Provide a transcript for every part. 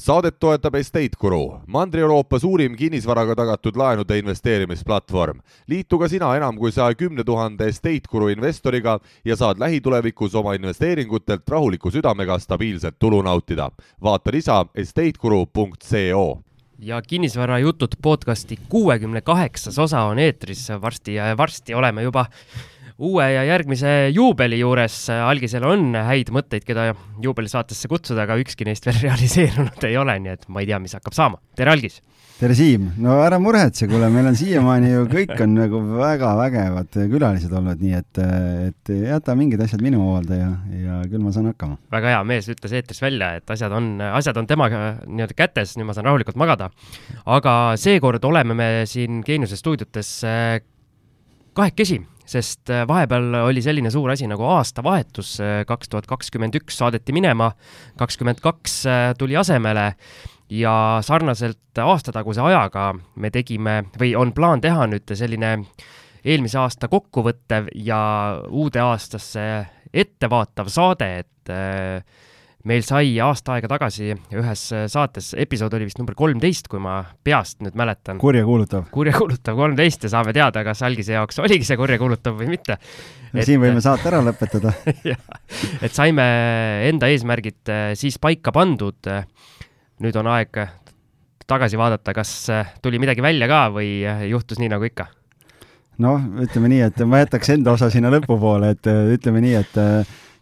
saadet toetab Estate Guru, Mandri-Euroopa suurim kinnisvaraga tagatud laenude investeerimisplatvorm. liitu ka sina enam kui saja kümne tuhande Estate Guru investoriga ja saad lähitulevikus oma investeeringutelt rahuliku südamega stabiilset tulu nautida. vaata lisa estateguru.co ja Kinnisvarajutud podcasti kuuekümne kaheksas osa on eetris varsti ja varsti oleme juba uue ja järgmise juubeli juures. algisel on häid mõtteid, keda juubelisaatesse kutsuda, aga ükski neist veel realiseerunud ei ole, nii et ma ei tea, mis hakkab saama. tere, Algis! tere, Siim! no ära muretse, kuule, meil on siiamaani ju kõik on nagu väga vägevad külalised olnud, nii et, et jäta mingid asjad minu hoolde ja, ja küll ma saan hakkama. väga hea, mees ütles eetris välja, et asjad on, asjad on temaga nii-öelda kätes, nüüd ma saan rahulikult magada. aga seekord oleme me siin Geeniuse stuudiotes eh, kahekesi sest äh, vahepeal oli selline suur asi nagu aastavahetus, äh, kaks tuhat kakskümmend üks saadeti minema, kakskümmend kaks äh, tuli asemele ja sarnaselt aastataguse ajaga me tegime või on plaan teha nüüd selline eelmise aasta kokkuvõttev ja uude aastasse ettevaatav saade, et meil sai aasta aega tagasi ühes saates, episood oli vist number kolmteist, kui ma peast nüüd mäletan. kurjakuulutav. kurjakuulutav kolmteist ja saame teada, kas Algise jaoks oligi see kurjakuulutav või mitte. Et... siin võime saate ära lõpetada et saime enda eesmärgid eh, siis paika pandud. nüüd on aeg tagasi vaadata, kas tuli midagi välja ka või juhtus nii nagu ikka? noh, ütleme nii, et ma jätaks enda osa sinna lõpupoole, et ütleme nii, et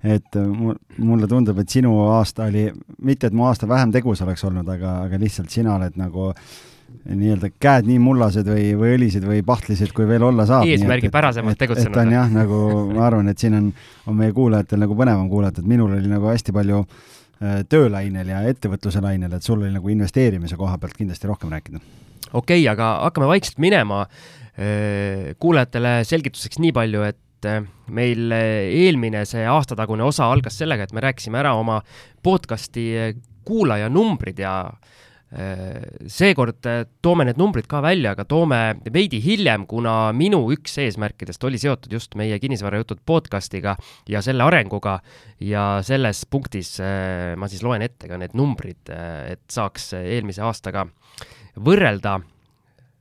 et mulle tundub, et sinu aasta oli, mitte et mu aasta vähem tegus oleks olnud, aga, aga lihtsalt sina oled nagu nii-öelda käed nii mullased või, või õlised või pahtlised, kui veel olla saab. eesmärgipärasemalt tegutsenud. et on jah, nagu ma arvan, et siin on, on meie kuulajatel nagu põnevam kuulata, et minul oli nagu hästi palju äh, töölainel ja ettevõtluse lainel, et sul oli nagu investeerimise koha pealt kindlasti rohkem rääkida. okei okay,, aga hakkame vaikselt minema. Äh, kuulajatele selgituseks nii palju, et et äh, meil äh, eelmine see aastatagune osa algas sellega, et me rääkisime ära oma podcasti äh, kuulajanumbrid ja seekord toome need numbrid ka välja, aga toome veidi hiljem, kuna minu üks eesmärkidest oli seotud just meie kinnisvarajutud podcastiga ja selle arenguga ja selles punktis ma siis loen ette ka need numbrid, et saaks eelmise aastaga võrrelda.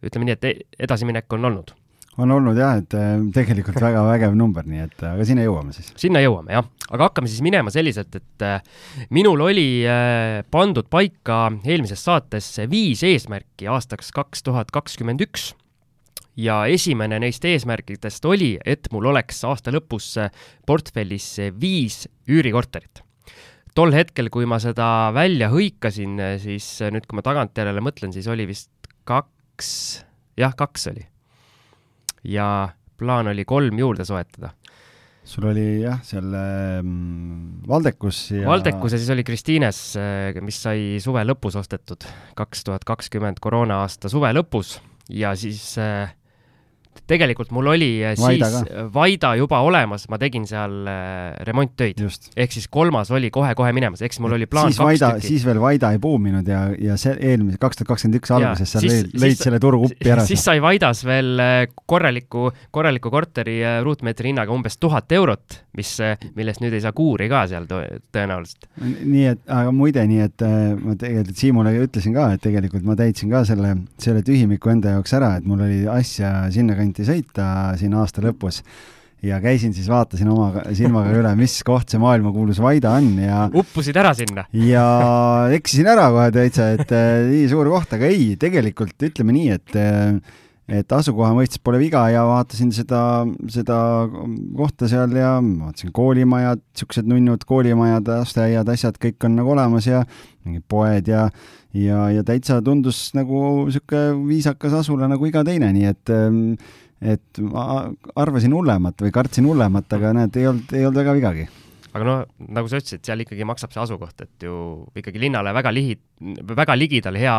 ütleme nii, et e-, edasiminek on olnud on olnud jah, et äh, tegelikult väga vägev number, nii et aga sinna jõuame siis. sinna jõuame jah, aga hakkame siis minema selliselt, et äh, minul oli äh, pandud paika eelmises saates viis eesmärki aastaks kaks tuhat kakskümmend üks ja esimene neist eesmärkidest oli, et mul oleks aasta lõpus portfellis viis üürikorterit. tol hetkel, kui ma seda välja hõikasin, siis nüüd, kui ma tagantjärele mõtlen, siis oli vist kaks, jah, kaks oli ja plaan oli kolm juurde soetada. sul oli jah, seal mm, Valdekus ja Valdekus ja siis oli Kristiines, eh, mis sai suve lõpus ostetud, kaks tuhat kakskümmend koroona aasta suve lõpus ja siis äh, tegelikult mul oli äh, Vaida siis ka. Vaida juba olemas, ma tegin seal äh, remonttöid. ehk siis kolmas oli kohe-kohe minemas, ehk siis mul oli plaan siis Vaida, siis veel Vaida ei buuminud ja, ja see eelmise, kaks tuhat kakskümmend üks alguses sa lõid selle turu uppi ära. siis sai Vaidas veel äh, korraliku, korraliku korteri ruutmeetri hinnaga umbes tuhat eurot, mis, millest nüüd ei saa kuuri ka seal tõenäoliselt. nii et, aga muide, nii et ma tegelikult Siimule ütlesin ka, et tegelikult ma täitsin ka selle, selle tühimiku enda jaoks ära, et mul oli asja sinnakanti kanti sõita siin aasta lõpus ja käisin siis, vaatasin oma silmaga üle, mis koht see maailmakuulus Vaida on ja uppusid ära sinna? ja eksisin ära kohe täitsa, et äh, nii suur koht, aga ei, tegelikult ütleme nii, et äh, et asukoha mõistes pole viga ja vaatasin seda, seda kohta seal ja vaatasin koolimajad, niisugused nunnud koolimajad, lasteaiad, asjad, kõik on nagu olemas ja mingid poed ja ja, ja täitsa tundus nagu niisugune viisakas asula nagu iga teine, nii et ähm, et ma arvasin hullemat või kartsin hullemat, aga näed, ei olnud, ei olnud väga vigagi. Aga noh, nagu sa ütlesid, seal ikkagi maksab see asukoht, et ju ikkagi linnale väga lihi-, väga ligidal hea,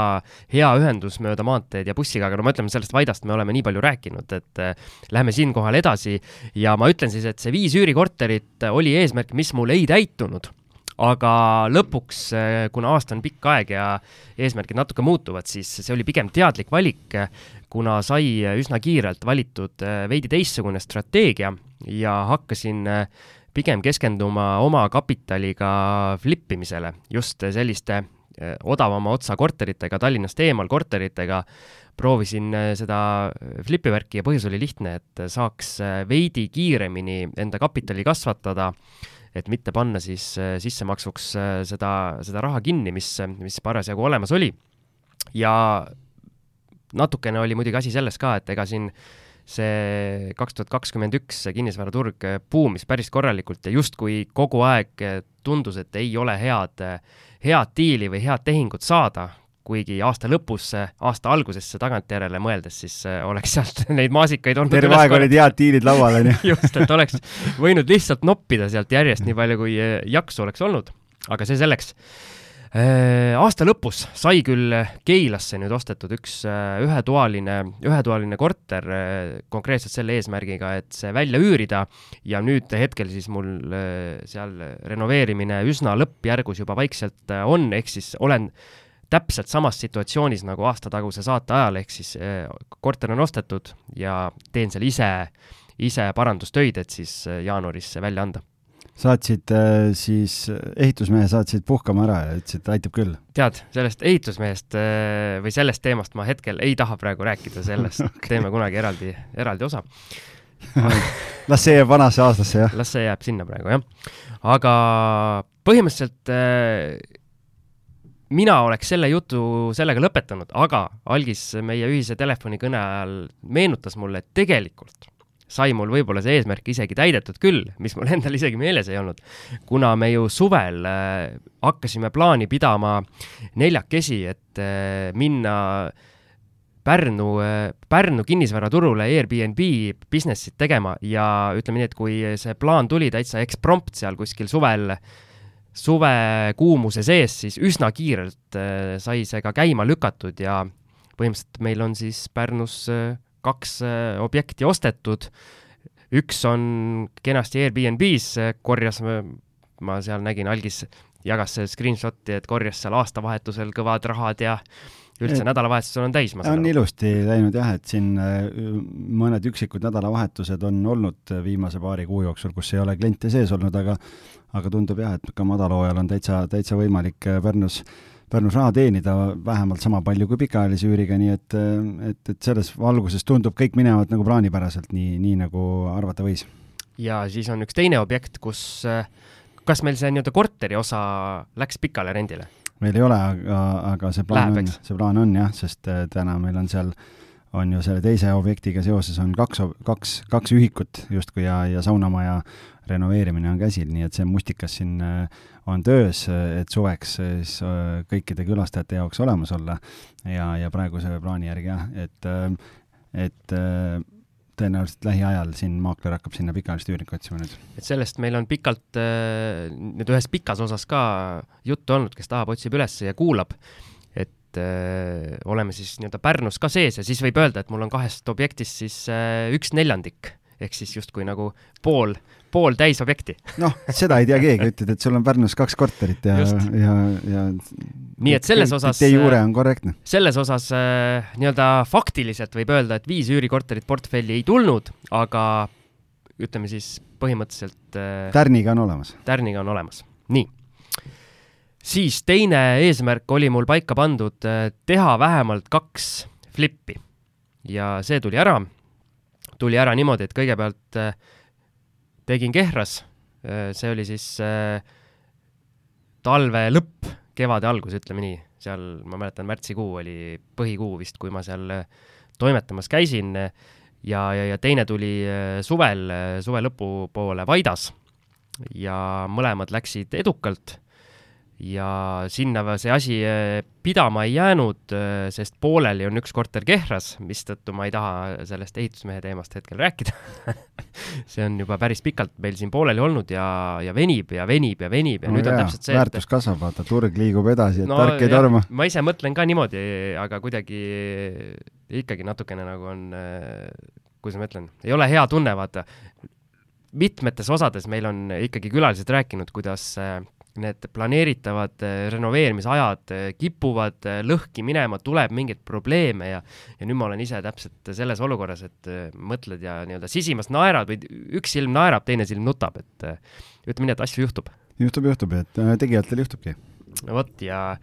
hea ühendus mööda maanteed ja bussiga, aga no ma ütlen, sellest Vaidast me oleme nii palju rääkinud, et äh, läheme siinkohal edasi. Ja ma ütlen siis, et see viis üürikorterit oli eesmärk, mis mul ei täitunud aga lõpuks, äh, kuna aasta on pikk aeg ja eesmärgid natuke muutuvad, siis see oli pigem teadlik valik, kuna sai üsna kiirelt valitud äh, veidi teistsugune strateegia ja hakkasin äh, pigem keskenduma oma kapitaliga flippimisele, just selliste odavama otsa korteritega, Tallinnast eemal korteritega, proovisin seda flipi värki ja põhjus oli lihtne, et saaks veidi kiiremini enda kapitali kasvatada, et mitte panna siis sissemaksuks seda, seda raha kinni, mis, mis parasjagu olemas oli. ja natukene oli muidugi asi selles ka, et ega siin see kaks tuhat kakskümmend üks, kinnisvaraturg buumis päris korralikult ja justkui kogu aeg tundus, et ei ole head, head diili või head tehingut saada, kuigi aasta lõpus, aasta algusesse tagantjärele mõeldes, siis oleks sealt neid maasikaid olnud terve aeg olid head diilid laual, on ju. just, et oleks võinud lihtsalt noppida sealt järjest nii palju, kui jaksu oleks olnud, aga see selleks. Äh, aasta lõpus sai küll Keilasse nüüd ostetud üks äh, ühetoaline, ühetoaline korter äh, konkreetselt selle eesmärgiga, et see välja üürida. Ja nüüd hetkel siis mul seal renoveerimine üsna lõppjärgus juba vaikselt on, ehk siis olen täpselt samas situatsioonis nagu aastataguse saate ajal, ehk siis korter on ostetud ja teen seal ise, ise parandustöid, et siis jaanuaris see välja anda saatsid äh, siis, ehitusmehe saatsid puhkama ära ja ütlesid, aitab küll? tead, sellest ehitusmehest äh, või sellest teemast ma hetkel ei taha praegu rääkida, sellest okay. teeme kunagi eraldi, eraldi osa las see jääb vanasse aastasse, jah? las see jääb sinna praegu, jah. aga põhimõtteliselt mina oleks selle jutu sellega lõpetanud, aga algis meie ühise telefonikõne ajal meenutas mulle, et tegelikult sai mul võib-olla see eesmärk isegi täidetud küll, mis mul endal isegi meeles ei olnud. kuna me ju suvel äh, hakkasime plaani pidama neljakesi, et äh, minna Pärnu äh,, Pärnu kinnisvaraturule Airbnb business'it tegema ja ütleme nii, et kui see plaan tuli täitsa eksprompt seal kuskil suvel, suvekuumuse sees, siis üsna kiirelt äh, sai see ka käima lükatud ja põhimõtteliselt meil on siis Pärnus äh, kaks äh, objekti ostetud, üks on kenasti Airbnb-s, korjas, ma seal nägin, algis jagas screenshot'i, et korjas seal aastavahetusel kõvad rahad ja üldse nädalavahetusel on täis, ma saan aru. on ilusti läinud jah, et siin äh, mõned üksikud nädalavahetused on olnud viimase paari kuu jooksul, kus ei ole kliente sees olnud, aga aga tundub jah, et ka madalhoojal on täitsa, täitsa võimalik äh, Pärnus äh, Pärnus raha teenida vähemalt sama palju kui pikaajalise üüriga, nii et, et, et selles valguses tundub, kõik minevad nagu plaanipäraselt, nii, nii nagu arvata võis. ja siis on üks teine objekt, kus, kas meil see nii-öelda korteri osa läks pikale rendile? Meil ei ole, aga, aga see plaan Läheb, on, see plaan on jah, sest äh, täna meil on seal on ju selle teise objektiga seoses on kaks, kaks, kaks ühikut justkui ja, ja saunamaja renoveerimine on käsil, nii et see mustikas siin äh, on töös, et suveks siis äh, kõikide külastajate jaoks olemas olla. Ja, ja praeguse plaani järgi jah, et, et tõenäoliselt lähiajal siin maakler hakkab sinna pikaajalist üürnikku otsima nüüd. et sellest meil on pikalt nüüd ühes pikas osas ka juttu olnud, kes tahab, otsib üles ja kuulab, et öö, oleme siis nii-öelda Pärnus ka sees ja siis võib öelda, et mul on kahest objektist siis öö, üks neljandik ehk siis justkui nagu pool, pooltäis objekti. noh, seda ei tea keegi, ütled, et sul on Pärnus kaks korterit ja, ja, ja nii et selles osas de jure on korrektne. selles osas äh, nii-öelda faktiliselt võib öelda, et viis üürikorterit portfelli ei tulnud, aga ütleme siis põhimõtteliselt äh, tärniga on olemas. tärniga on olemas, nii. siis teine eesmärk oli mul paika pandud äh, teha vähemalt kaks flippi ja see tuli ära tuli ära niimoodi, et kõigepealt äh, tegin Kehras, äh, see oli siis äh, talve lõpp, kevade algus, ütleme nii, seal ma mäletan, märtsikuu oli põhikuu vist, kui ma seal toimetamas käisin ja, ja, ja teine tuli suvel, suve lõpupoole Vaidas. Ja mõlemad läksid edukalt ja sinna see asi eh, pidama ei jäänud, eh, sest pooleli on üks korter Kehras, mistõttu ma ei taha sellest ehitusmehe teemast hetkel rääkida see on juba päris pikalt meil siin pooleli olnud ja, ja venib ja venib ja venib ja no nüüd jaa, on täpselt see, väärtus et... kasvab, vaata, turg liigub edasi, et no, tark ei torma. ma ise mõtlen ka niimoodi, aga kuidagi ikkagi natukene nagu on, eh, kuidas ma ütlen, ei ole hea tunne, vaata. mitmetes osades meil on ikkagi külalised rääkinud, kuidas äh, need planeeritavad äh, renoveerimisajad äh, kipuvad äh, lõhki minema, tuleb mingeid probleeme ja ja nüüd ma olen ise täpselt selles olukorras, et mõtled ja nii-öelda sisimas naerad või üks silm naerab, teine silm nutab, et ütleme nii, et asju juhtub. juhtub, juhtub, et tegijatel juhtubki. vot ja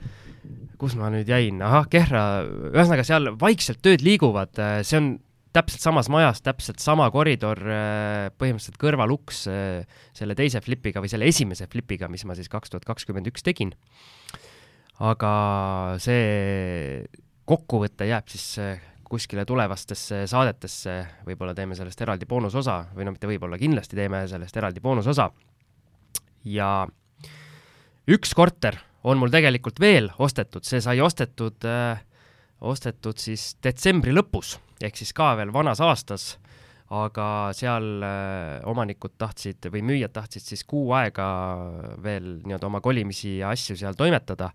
kus ma nüüd jäin, ahah, Kehra, ühesõnaga seal vaikselt tööd liiguvad, see on täpselt samas majas, täpselt sama koridor, põhimõtteliselt kõrvaluks selle teise flipiga või selle esimese flipiga, mis ma siis kaks tuhat kakskümmend üks tegin. aga see kokkuvõte jääb siis kuskile tulevastesse saadetesse, võib-olla teeme sellest eraldi boonusosa või no mitte võib-olla, kindlasti teeme sellest eraldi boonusosa. ja üks korter on mul tegelikult veel ostetud, see sai ostetud äh,, ostetud siis detsembri lõpus, ehk siis ka veel vanas aastas, aga seal äh, omanikud tahtsid või müüjad tahtsid siis kuu aega veel nii-öelda oma kolimisi ja asju seal toimetada.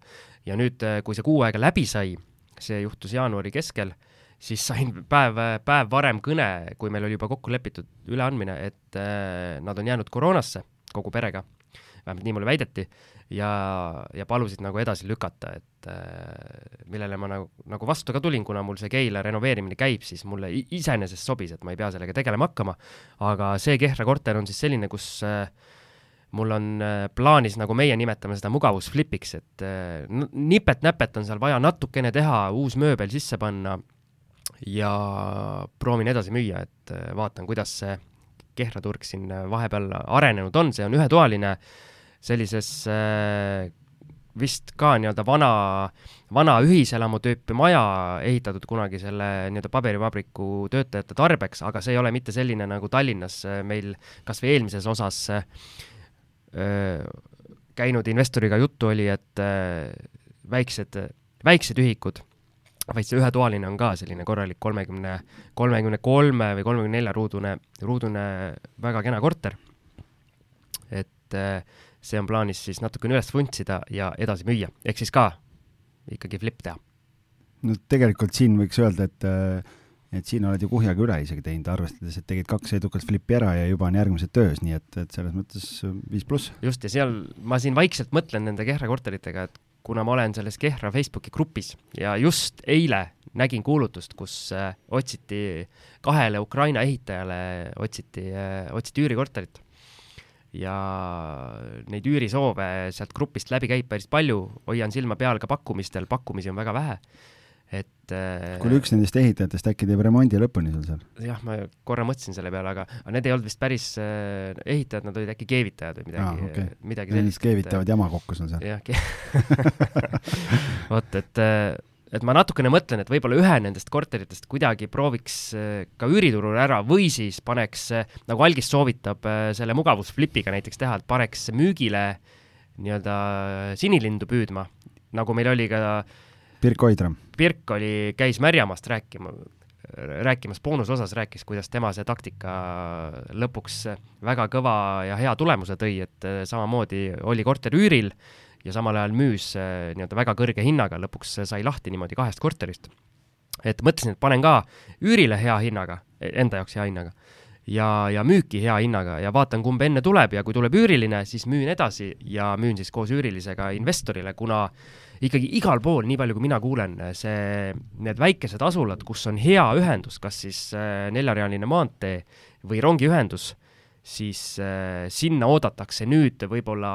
Ja nüüd, äh, kui see kuu aega läbi sai, see juhtus jaanuari keskel siis sain päev, päev varem kõne, kui meil oli juba kokku lepitud üleandmine, et äh, nad on jäänud koroonasse kogu perega, vähemalt nii mulle väideti, ja, ja palusid nagu edasi lükata, et äh, millele ma nagu, nagu vastu ka tulin, kuna mul see Keila renoveerimine käib, siis mulle iseenesest sobis, et ma ei pea sellega tegelema hakkama, aga see Kehra korter on siis selline, kus äh, mul on äh, plaanis, nagu meie nimetame seda mugavusflipiks, et äh, nipet-näpet on seal vaja natukene teha, uus mööbel sisse panna ja proovin edasi müüa, et äh, vaatan, kuidas see Kehra turg siin äh, vahepeal arenenud on, see on ühetoaline sellises äh, vist ka nii-öelda vana, vana ühiselamu tüüpi maja ehitatud kunagi selle nii-öelda paberivabriku töötajate tarbeks, aga see ei ole mitte selline nagu Tallinnas meil kas või eelmises osas öö, käinud investoriga juttu oli, et öö, väiksed, väiksed ühikud vaid see ühetoaline on ka selline korralik kolmekümne, kolmekümne kolme või kolmekümne nelja ruudune, ruudune väga kena korter. et äh, see on plaanis siis natukene üles vuntsida ja edasi müüa, ehk siis ka ikkagi flip teha. no tegelikult siin võiks öelda, et äh, et siin oled ju kuhjaga üle isegi teinud, arvestades, et tegid kaks edukat flippi ära ja juba on järgmised töös, nii et, et selles mõttes viis pluss. just, ja seal ma siin vaikselt mõtlen nende Kehra korteritega, et kuna ma olen selles Kehra Facebooki grupis ja just eile nägin kuulutust, kus äh, otsiti kahele Ukraina ehitajale, otsiti äh,, otsiti üürikorterit. Ja neid üürisoove sealt grupist läbi käib päris palju, hoian silma peal ka pakkumistel, pakkumisi on väga vähe et äh, kuule, üks nendest ehitajatest äkki teeb remondi lõpuni sul seal? jah, ma korra mõtlesin selle peale, aga, aga need ei olnud vist päris äh, ehitajad, nad olid äkki keevitajad või midagi ah,, okay. midagi sellist. keevitavad jama kokku sul seal. jah vot, et, äh, et ma natukene mõtlen, et võib-olla ühe nendest korteritest kuidagi prooviks äh, ka üüriturul ära või siis paneks, nagu Algis soovitab, selle mugavusflipiga näiteks teha, et paneks müügile nii-öelda sinilindu püüdma, nagu meil oli ka äh, Pirk Oidram. Pirk oli, käis Märjamaast rääkima, rääkimas, boonusosas rääkis, kuidas tema see taktika lõpuks väga kõva ja hea tulemuse tõi, et äh, samamoodi oli korter üüril ja samal ajal müüs äh, nii-öelda väga kõrge hinnaga, lõpuks sai lahti niimoodi kahest korterist. et mõtlesin, et panen ka üürile hea hinnaga, enda jaoks hea hinnaga ja, ja müüki hea hinnaga ja vaatan, kumb enne tuleb ja kui tuleb üüriline, siis müün edasi ja müün siis koos üürilisega investorile, kuna ikkagi igal pool, nii palju kui mina kuulen, see, need väikesed asulad, kus on hea ühendus, kas siis äh, neljarealine maantee või rongiühendus, siis äh, sinna oodatakse nüüd võib-olla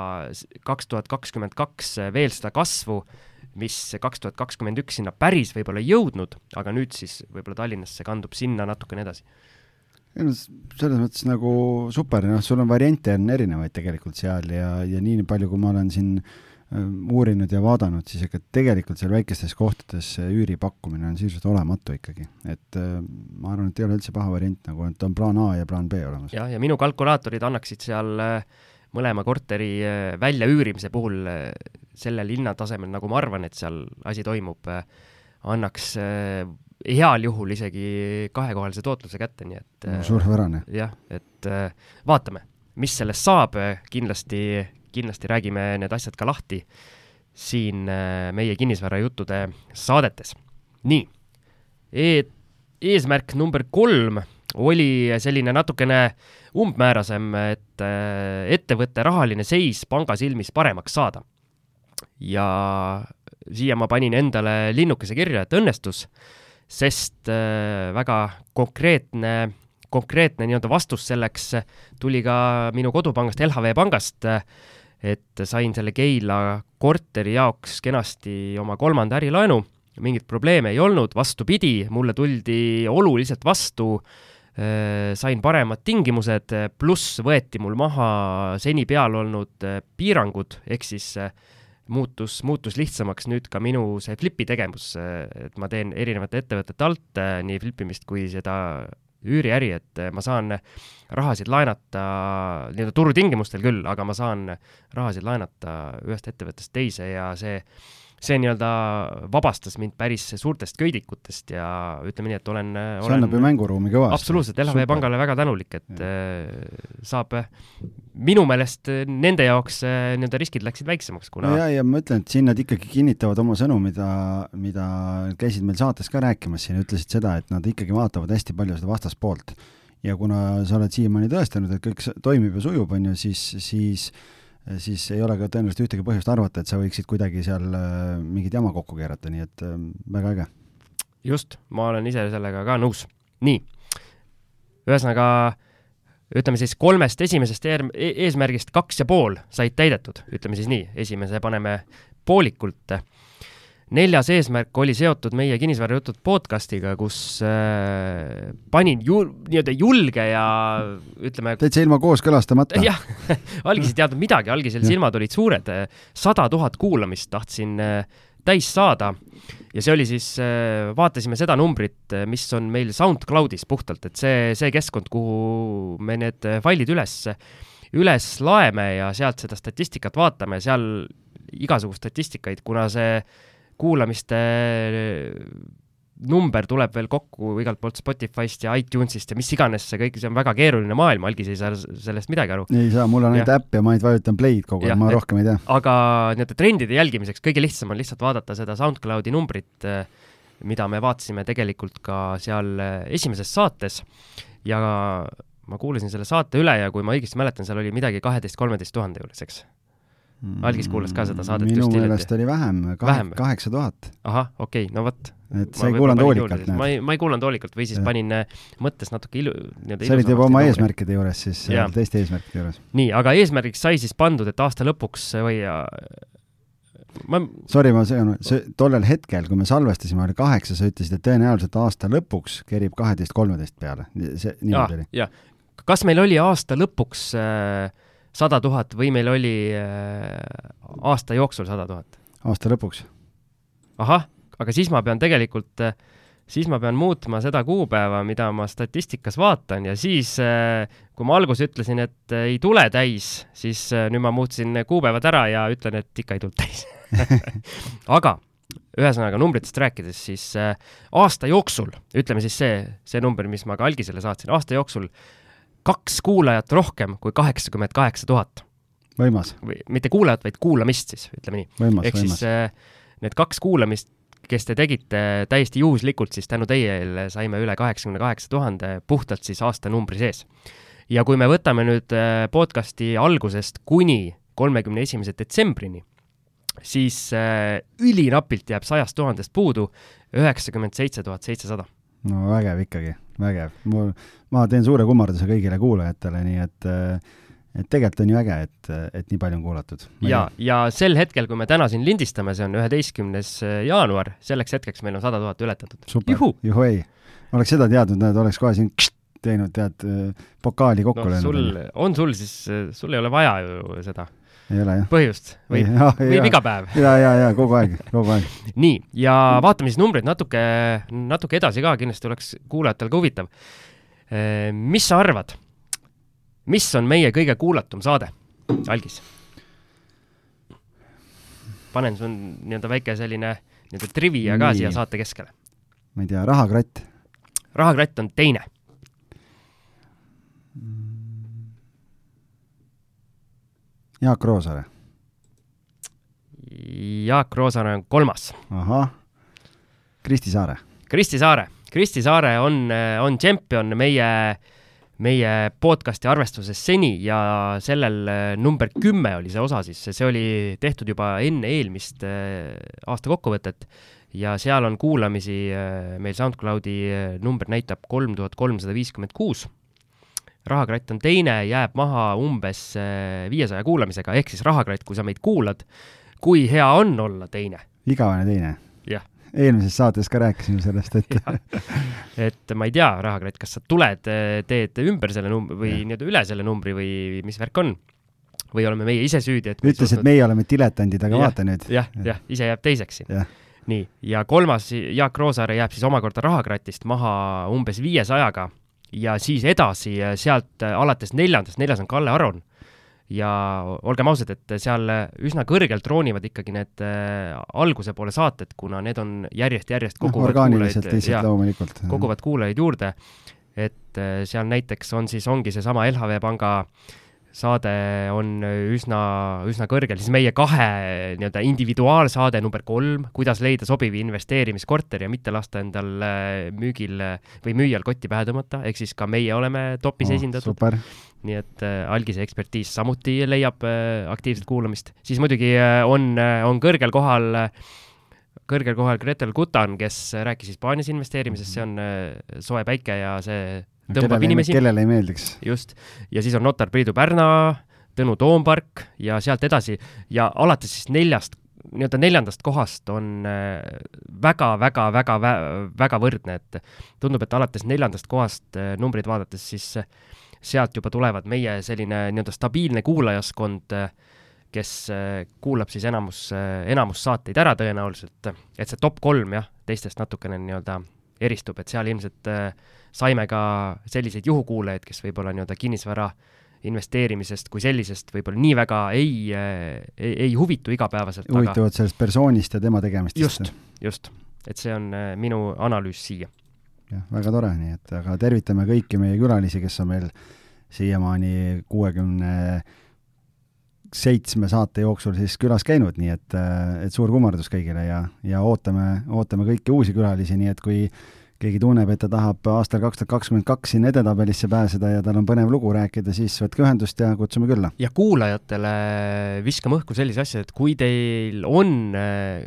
kaks tuhat kakskümmend kaks veel seda kasvu, mis kaks tuhat kakskümmend üks sinna päris võib-olla ei jõudnud, aga nüüd siis võib-olla Tallinnasse kandub sinna natukene edasi. Selles mõttes nagu super, noh, sul on variante on erinevaid tegelikult seal ja, ja nii palju, kui ma olen siin äh, Äh, uurinud ja vaadanud, siis ega tegelikult seal väikestes kohtades üüri pakkumine on sisuliselt olematu ikkagi, et äh, ma arvan, et ei ole üldse paha variant nagu, et on plaan A ja plaan B olemas. jah, ja minu kalkulaatorid annaksid seal äh, mõlema korteri väljaüürimise puhul sellel hinnatasemel, nagu ma arvan, et seal asi toimub, annaks heal juhul isegi kahekohalise tootluse kätte, nii et no, suurepärane. jah, et vaatame, mis sellest saab, kindlasti kindlasti räägime need asjad ka lahti siin äh, meie kinnisvarajuttude saadetes. nii e, eesmärk number kolm oli selline natukene umbmäärasem, et äh, ettevõtte rahaline seis panga silmis paremaks saada. ja siia ma panin endale linnukese kirja, et õnnestus, sest äh, väga konkreetne konkreetne nii-öelda vastus selleks tuli ka minu kodupangast, LHV pangast, et sain selle Keila korteri jaoks kenasti oma kolmanda ärilaenu, mingeid probleeme ei olnud, vastupidi, mulle tuldi oluliselt vastu sain paremad tingimused, pluss võeti mul maha seni peal olnud piirangud, ehk siis muutus, muutus lihtsamaks nüüd ka minu see flipi tegevus, et ma teen erinevate ettevõtete alt nii flipimist kui seda üüriäri, et ma saan rahasid laenata nii-öelda turutingimustel küll, aga ma saan rahasid laenata ühest ettevõttest teise ja see see nii-öelda vabastas mind päris suurtest köidikutest ja ütleme nii, et olen, olen see annab ju mänguruumi kõvasti. absoluutselt, LHV Pangale väga tänulik, et ja. Äh, saab minu meelest nende jaoks äh, nii-öelda riskid läksid väiksemaks, kuna no ja, ja ma ütlen, et siin nad ikkagi kinnitavad oma sõnu, mida, mida käisid meil saates ka rääkimas siin, ütlesid seda, et nad ikkagi vaatavad hästi palju seda vastaspoolt. ja kuna sa oled siiamaani tõestanud, et kõik toimib ja sujub, on ju, siis, siis siis ei ole ka tõenäoliselt ühtegi põhjust arvata, et sa võiksid kuidagi seal äh, mingit jama kokku keerata, nii et äh, väga äge. just, ma olen ise sellega ka nõus. nii, ühesõnaga ütleme siis kolmest esimesest eer, e-, eesmärgist kaks ja pool said täidetud, ütleme siis nii, esimese paneme poolikult neljas eesmärk oli seotud meie Kinnisvarajutud podcastiga, kus äh, panin ju, nii-öelda julge ja ütleme. täitsa ilma kooskõlastamata. jah algis ei teadnud midagi, algisel silmad olid suured, sada tuhat kuulamist tahtsin äh, täis saada ja see oli siis äh,, vaatasime seda numbrit, mis on meil SoundCloudis puhtalt, et see, see keskkond, kuhu me need failid üles, üles laeme ja sealt seda statistikat vaatame, seal igasugust statistikaid, kuna see kuulamiste number tuleb veel kokku igalt poolt Spotify'st ja iTunes'ist ja mis iganes see kõik, see on väga keeruline maailm, algis ei saa sellest midagi aru. ei saa, mul on ainult äpp ja ma ainult vajutan play'd kogu aeg, ma et, rohkem ei tea. aga nii-öelda trendide jälgimiseks kõige lihtsam on lihtsalt vaadata seda SoundCloudi numbrit, mida me vaatasime tegelikult ka seal esimeses saates ja ma kuulasin selle saate üle ja kui ma õigesti mäletan, seal oli midagi kaheteist-kolmeteist tuhande juures, eks algis kuulas ka seda saadet minu meelest oli vähem, kaheksa tuhat. ahah, okei okay,, no vot. et sa ei kuulanud hoolikalt, ma ei, ma ei kuulanud hoolikalt või siis ja. panin äh, mõttes natuke ilu-, nii-öelda sa olid juba oma eesmärkide juures siis, teiste eesmärkide juures. nii, aga eesmärgiks sai siis pandud, et aasta lõpuks või ma Sorry, ma segan, see tollel hetkel, kui me salvestasime, oli kaheksa, sa ütlesid, et tõenäoliselt aasta lõpuks kerib kaheteist-kolmeteist peale, see niimoodi oli? jah, kas meil oli aasta lõpuks äh, sada tuhat või meil oli äh, aasta jooksul sada tuhat? aasta lõpuks. ahah, aga siis ma pean tegelikult äh,, siis ma pean muutma seda kuupäeva, mida ma statistikas vaatan ja siis äh,, kui ma alguses ütlesin, et äh, ei tule täis, siis äh, nüüd ma muutsin kuupäevad ära ja ütlen, et ikka ei tulnud täis aga ühesõnaga numbritest rääkides, siis äh, aasta jooksul, ütleme siis see, see number, mis ma ka algisele saatsin, aasta jooksul kaks kuulajat rohkem kui kaheksakümmend kaheksa tuhat. võimas. või mitte kuulajat, vaid kuulamist siis, ütleme nii. ehk siis äh, need kaks kuulamist, kes te tegite täiesti juhuslikult, siis tänu teile saime üle kaheksakümne kaheksa tuhande puhtalt siis aastanumbri sees. ja kui me võtame nüüd äh, podcasti algusest kuni kolmekümne esimese detsembrini, siis äh, ülinapilt jääb sajast tuhandest puudu üheksakümmend seitse tuhat seitsesada no vägev ikkagi, vägev. mul, ma teen suure kummarduse kõigile kuulajatele, nii et et tegelikult on ju äge, et, et nii palju on kuulatud. ja, ja sel hetkel, kui me täna siin lindistame, see on üheteistkümnes jaanuar, selleks hetkeks meil on sada tuhat ületatud. super, juhui. oleks seda teadnud, näed, oleks kohe siin kšt, teinud, tead, pokaali kokku no, löönud. on sul siis, sul ei ole vaja ju seda ei ole jah. põhjust või, võib iga päev. ja, ja, ja kogu aeg, kogu aeg. nii, ja vaatame siis numbreid natuke, natuke edasi ka, kindlasti oleks kuulajatel ka huvitav. mis sa arvad, mis on meie kõige kuulatum saade, Algis? panen sul nii-öelda väike selline nii-öelda trivia ka nii. siia saate keskele. ma ei tea, rahakratt? rahakratt on teine Jaak Roosaare. Jaak Roosaare on kolmas. ahah, Kristi Saare. Kristi Saare, Kristi Saare on, on tšempion meie, meie podcasti arvestuses seni ja sellel number kümme oli see osa siis, see oli tehtud juba enne eelmist äh, aasta kokkuvõtet ja seal on kuulamisi, äh, meil SoundCloudi äh, number näitab kolm tuhat kolmsada viiskümmend kuus rahakratt on teine, jääb maha umbes viiesaja kuulamisega, ehk siis rahakratt, kui sa meid kuulad, kui hea on olla teine. igavene teine? jah. eelmises saates ka rääkisime sellest, et et ma ei tea, rahakratt, kas sa tuled, teed ümber selle numbri või nii-öelda üle selle numbri või mis värk on või oleme meie ise süüdi, et ütles suutnud..., et meie oleme diletandid, aga ja, vaata nüüd. jah, jah, ise jääb teiseks siin. nii, ja kolmas, Jaak Roosaare jääb siis omakorda rahakratist maha umbes viiesajaga ja siis edasi sealt alates neljandast, neljas on Kalle Aron ja olgem ausad, et seal üsna kõrgelt troonivad ikkagi need äh, alguse poole saated, kuna need on järjest-järjest koguvad kuulajaid, loomulikult. koguvad kuulajaid juurde. et äh, seal näiteks on siis, ongi seesama LHV Panga äh, saade on üsna, üsna kõrgel, siis meie kahe nii-öelda individuaalsaade number kolm, kuidas leida sobiv investeerimiskorter ja mitte lasta endal äh, müügil või müüjal kotti pähe tõmmata, ehk siis ka meie oleme topis oh, esindatud. nii et äh, algise ekspertiis samuti leiab äh, aktiivset kuulamist, siis muidugi äh, on äh,, on kõrgel kohal äh, kõrgel kohal Gretel Gutan, kes rääkis Hispaanias investeerimisest, see on äh, soe päike ja see tõmbab kellele, inimesi. kellele ei meeldiks. just, ja siis on notar Priidu Pärna, Tõnu Toompark ja sealt edasi ja alates siis neljast, nii-öelda neljandast kohast on väga-väga-väga, äh, väga võrdne, et tundub, et alates neljandast kohast äh, numbrid vaadates, siis äh, sealt juba tulevad meie selline nii-öelda stabiilne kuulajaskond, kes kuulab siis enamus, enamus saateid ära tõenäoliselt, et see top kolm jah, teistest natukene nii-öelda eristub, et seal ilmselt äh, saime ka selliseid juhukuulajaid, kes võib-olla nii-öelda kinnisvara investeerimisest kui sellisest võib-olla nii väga ei, ei, ei huvitu igapäevaselt. huvituvad aga... sellest persoonist ja tema tegemistest. just, just, et see on äh, minu analüüs siia. jah, väga tore, nii et aga tervitame kõiki meie külalisi, kes on meil siiamaani kuuekümne seitsme saate jooksul siis külas käinud, nii et, äh, et suur kummardus kõigile ja, ja ootame, ootame kõiki uusi külalisi, nii et kui keegi tunneb, et ta tahab aastal kaks tuhat kakskümmend kaks sinna edetabelisse pääseda ja tal on põnev lugu rääkida, siis võtke ühendust ja kutsume külla. ja kuulajatele viskame õhku sellise asja, et kui teil on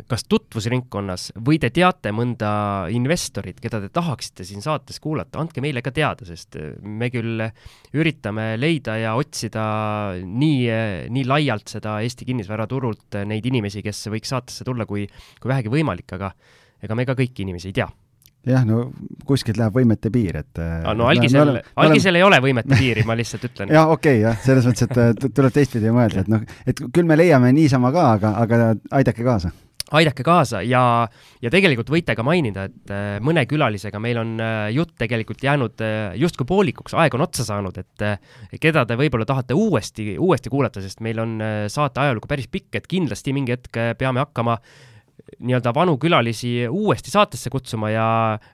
kas tutvusringkonnas või te teate mõnda investorit, keda te tahaksite siin saates kuulata, andke meile ka teada, sest me küll üritame leida ja otsida nii, nii laialt seda Eesti kinnisvaraturult neid inimesi, kes võiks saatesse tulla, kui, kui vähegi võimalik, aga ega me ka kõiki inimesi ei tea jah, no kuskilt läheb võimete piir, et ah, no algisel, algisel ei ole võimete piiri, ma lihtsalt ütlen. jah, okei okay,, jah, selles mõttes, et tuleb teistpidi mõelda, et noh, et küll me leiame niisama ka, aga, aga aidake kaasa aidake kaasa ja, ja tegelikult võite ka mainida, et äh, mõne külalisega meil on äh, jutt tegelikult jäänud äh, justkui poolikuks, aeg on otsa saanud, et keda te võib-olla tahate uuesti, uuesti kuulata, sest meil on saate ajalugu päris pikk, et kindlasti mingi hetk peame hakkama nii-öelda vanu külalisi uuesti saatesse kutsuma ja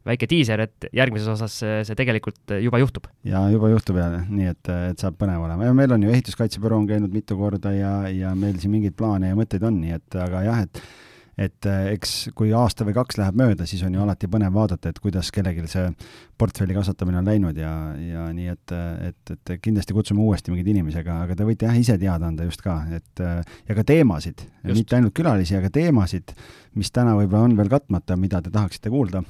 väike diiser, et järgmises osas see, tegelikult juba juhtub. ja juba juhtub ja nii, et, et saab põnev olema ja meil on ju ehituskaitsebüroo on käinud mitu korda ja, ja meil siin mingeid plaane ja mõtteid on, nii et aga jah, et et eh, eks kui aasta või kaks läheb mööda, siis on ju alati põnev vaadata, et kuidas kellelgi see portfelli kasvatamine on läinud ja, ja nii, et, et, et kindlasti kutsume uuesti mingeid inimesi, aga, aga te võite jah ise teada anda just ka, et ja ka teemasid, mitte ainult külalisi, aga teemasid, mis täna võib-olla on veel katmata, mida te tahaksite kuulda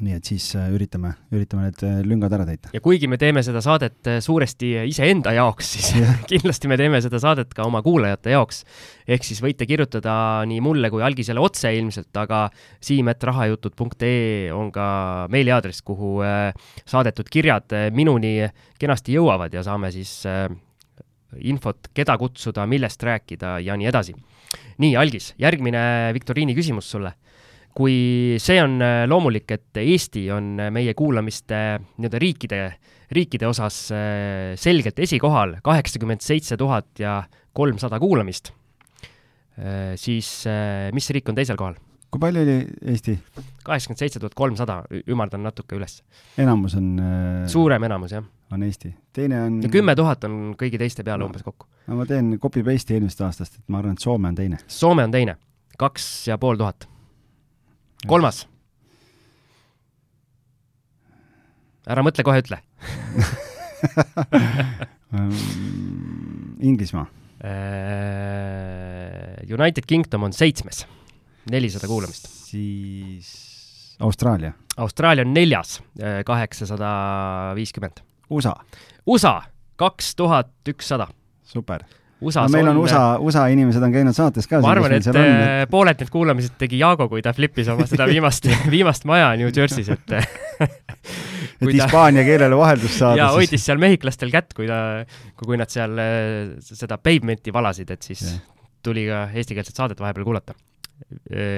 nii et siis äh, üritame, üritame need äh, lüngad ära täita. ja kuigi me teeme seda saadet äh, suuresti iseenda jaoks, siis yeah. kindlasti me teeme seda saadet ka oma kuulajate jaoks. ehk siis võite kirjutada nii mulle kui Algisele otse ilmselt, aga siim.rahajutud.ee on ka meiliaadress, kuhu saadetud kirjad minuni kenasti jõuavad ja saame siis infot, keda kutsuda, millest rääkida ja nii edasi. nii, Algis, järgmine viktoriini küsimus sulle kui see on äh, loomulik, et Eesti on äh, meie kuulamiste nii-öelda riikide, riikide osas äh, selgelt esikohal, kaheksakümmend seitse tuhat ja kolmsada kuulamist, siis mis riik on teisel kohal? kui palju oli Eesti? kaheksakümmend seitse tuhat kolmsada, ümardan natuke üles. enamus on suurem enamus, jah. on Eesti. teine on kümme tuhat on kõigi teiste peale no. umbes kokku. no ma teen copy-paste'i eelmisest aastast, et ma arvan, et Soome on teine. Soome on teine, kaks ja pool tuhat kolmas. ära mõtle, kohe ütle Inglismaa. Äh, United Kingdom on seitsmes, nelisada kuulamist. siis Austraalia. Austraalia on neljas, äh, kaheksasada viiskümmend. USA, USA kaks tuhat ükssada. super. USA-s no meil on on USA, USA inimesed on käinud saates ka. ma arvan, et äh, pooled need kuulamised tegi Jaago, kui ta flipis oma seda viimast, viimast maja New Jersey's, et et kui ta hispaania keelele vaheldust saada ja. hoidis seal mehhiklastel kätt, kui ta, kui nad seal äh, seda pavement'i valasid, et siis Jah. tuli ka eestikeelset saadet vahepeal kuulata.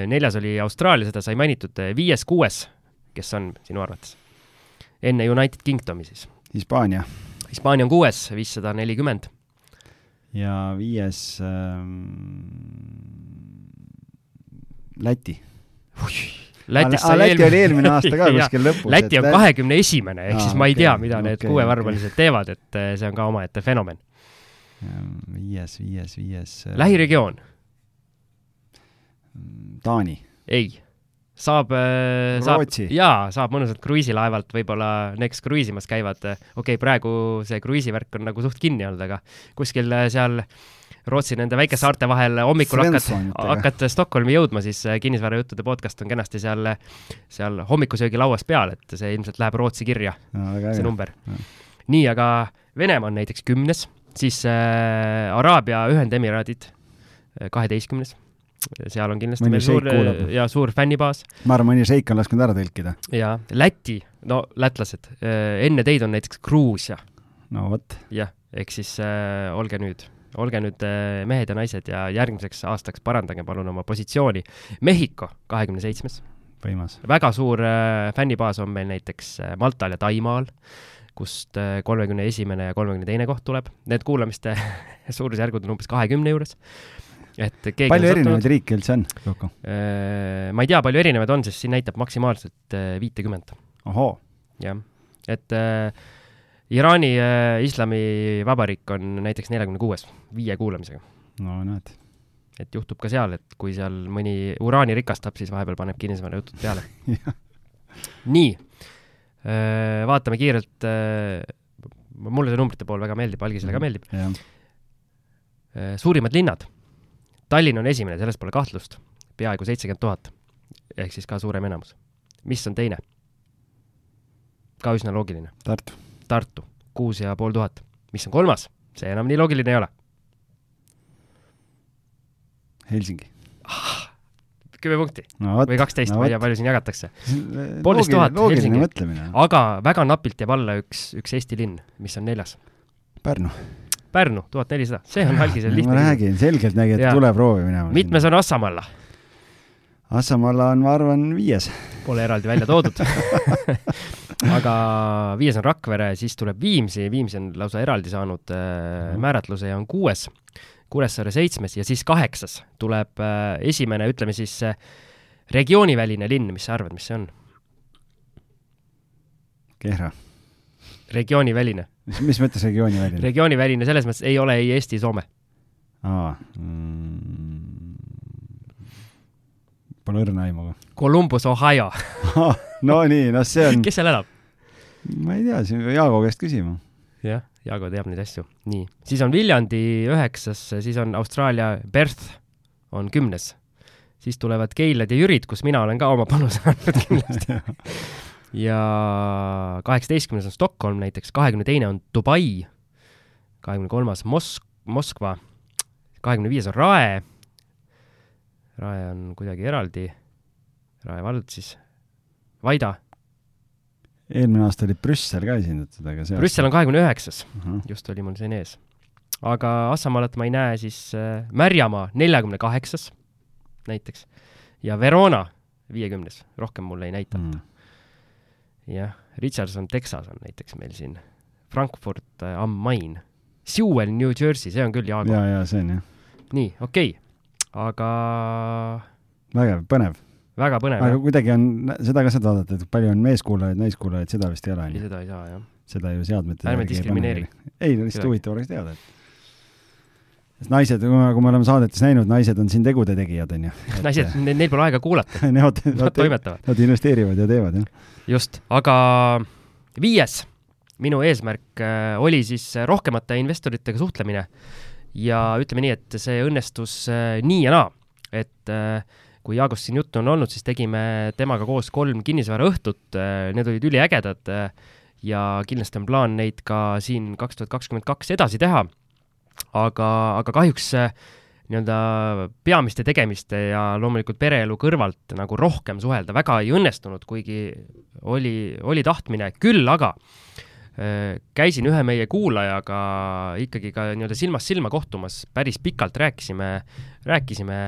neljas oli Austraalia, seda sai mainitud, viies-kuues, kes on sinu arvates? enne United Kingdomi siis. Hispaania Hispaania on kuues, viissada nelikümmend. Ja viies ähm, Läti. Lätis sai Läti eelmine- oli eelmine aasta ka kuskil lõpus. Läti on kahekümne esimene, ehk siis ma ei okei, tea, mida need okei, kuuevarbalised teevad, et eh, see on ka omaette fenomen. viies, viies, viies. lähiregioon, Taani. ei. saab, saab Rootsi., jaa, saab mõnusalt kruiisilaevalt võib-olla Next kruiisimas käivad, okei okay,, praegu see kruiisivärk on nagu suht kinni olnud, aga kuskil eh, seal Rootsi nende väikesaarte vahel hommikul hakkad, Svenssonitega. hakkad Stockholmi jõudma, siis kinnisvarajuttude podcast on kenasti seal, seal hommikusöögilauas peal, et see ilmselt läheb Rootsi kirja, see number nii, aga Venemaa on näiteks kümnes, siis äh, Araabia Ühendemiraadid äh, kaheteistkümnes. Seal on kindlasti Mõni meil suur šeik kuulab. ja suur fännibaas ma arvan, mõni šeik on lasknud ära tõlkida. ja Läti, no lätlased, enne teid on näiteks Gruusia, no vot, jah, ehk siis äh, olge nüüd, olge nüüd äh, mehed ja naised ja järgmiseks aastaks parandage palun oma positsiooni. Mehhiko kahekümne seitsmes, võimas. väga suur äh, fännibaas on meil näiteks äh, Maltal ja Taimaal, kust kolmekümne esimene ja kolmekümne teine koht tuleb. Need kuulamiste suurusjärgud on umbes kahekümne juures. Et keegi palju on erinevaid riike üldse on kokku? ma ei tea, palju erinevaid on, sest siin näitab maksimaalselt äh, viitekümmet, ohoo, jah. et äh, Iraani äh, Islamivabariik on näiteks neljakümne kuues, viie kuulamisega. no näed. et juhtub ka seal, et kui seal mõni uraani rikastab, siis vahepeal paneb kinnisvarajutud peale. nii, vaatame kiirelt. mulle see numbrite pool väga meeldib, Algisele ka meeldib. jah, suurimad linnad. Tallinn on esimene, selles pole kahtlust, peaaegu seitsekümmend tuhat ehk siis ka suurem enamus. mis on teine? ka üsna loogiline, Tartu. Tartu, kuus ja pool tuhat. mis on kolmas? see enam nii loogiline ei ole. Helsingi. kümme punkti no vot või. kaksteist no ma ei tea, palju siin jagatakse. Poolteist tuhat Helsingi. aga väga napilt jääb alla üks, üks Eesti linn, mis on neljas. Pärnu. Pärnu, tuhat nelisada, see on algisel ma lihtne. räägin, selgelt nägi, et Jaa. tule proovi minema. mitmes on Assamalla? Assamalla on, ma arvan, viies. Pole eraldi välja toodud. aga viies on Rakvere, siis tuleb Viimsi, Viimsi on lausa eraldi saanud äh, määratluse ja on kuues. Kuressaare seitsmes ja siis kaheksas tuleb äh, esimene, ütleme siis äh, regiooniväline linn, mis sa arvad, mis see on? Kehra. regiooniväline. mis, mis mõttes regiooni väline? regiooniväline selles mõttes ei ole ei Eesti, Soome. aa mm,. Pole õrna aimu ka. Columbus, Ohio. no nii, noh, see on, kes seal elab? ma ei tea, siin peab Jaago käest küsima. jah, Jaago teab neid asju. nii, siis on Viljandi üheksas, siis on Austraalia Perth on kümnes. siis tulevad Keilad ja Jürid, kus mina olen ka oma panuse andnud kindlasti. ja kaheksateistkümnes on Stockholm näiteks, kahekümne teine on Dubai, kahekümne kolmas Mosk-, Moskva, kahekümne viies on Rae. Rae on kuidagi eraldi, Rae vald siis, Vaida, eelmine aasta oli Brüssel ka esindatud, aga see Brüssel on kahekümne üheksas. on. just oli mul siin ees. aga Assamaalat ma ei näe, siis äh, Märjamaa neljakümne kaheksas näiteks ja Verona viiekümnes, rohkem mulle ei näita Mm. jah, Richardson, Texas on näiteks meil siin, Frankfurt äh, am Main, Sewell, New Jersey, see on küll Jaago. ja, ja see on jah, nii, okei okay., aga vägev, põnev. väga põnev aga jah, kuidagi on, seda ka saad vaadata, et palju on meeskuulajaid, naiskuulajaid, seda vist ei ole, ei onju. seda ei saa jah. seda ju seadmete Ärme diskrimineeri. ei, no lihtsalt huvitav oleks teada, et sest naised, kui me, oleme saadetes näinud, naised on siin tegude tegijad, onju. naised, neil pole aega kuulata, Nemad, nad nad, toimetavad. nad investeerivad ja teevad, jah. just, aga viies minu eesmärk äh, oli siis rohkemate investoritega suhtlemine ja ütleme nii, et see õnnestus äh, nii ja naa, et äh, kui Jaagost siin juttu on olnud, siis tegime temaga koos kolm kinnisvaraõhtut, need olid üliägedad ja kindlasti on plaan neid ka siin kaks tuhat kakskümmend kaks edasi teha. Aga, aga kahjuks nii-öelda peamiste tegemiste ja loomulikult pereelu kõrvalt nagu rohkem suhelda väga ei õnnestunud, kuigi oli, oli tahtmine, küll aga äh, käisin ühe meie kuulajaga ikkagi ka nii-öelda silmast silma kohtumas, päris pikalt rääkisime, rääkisime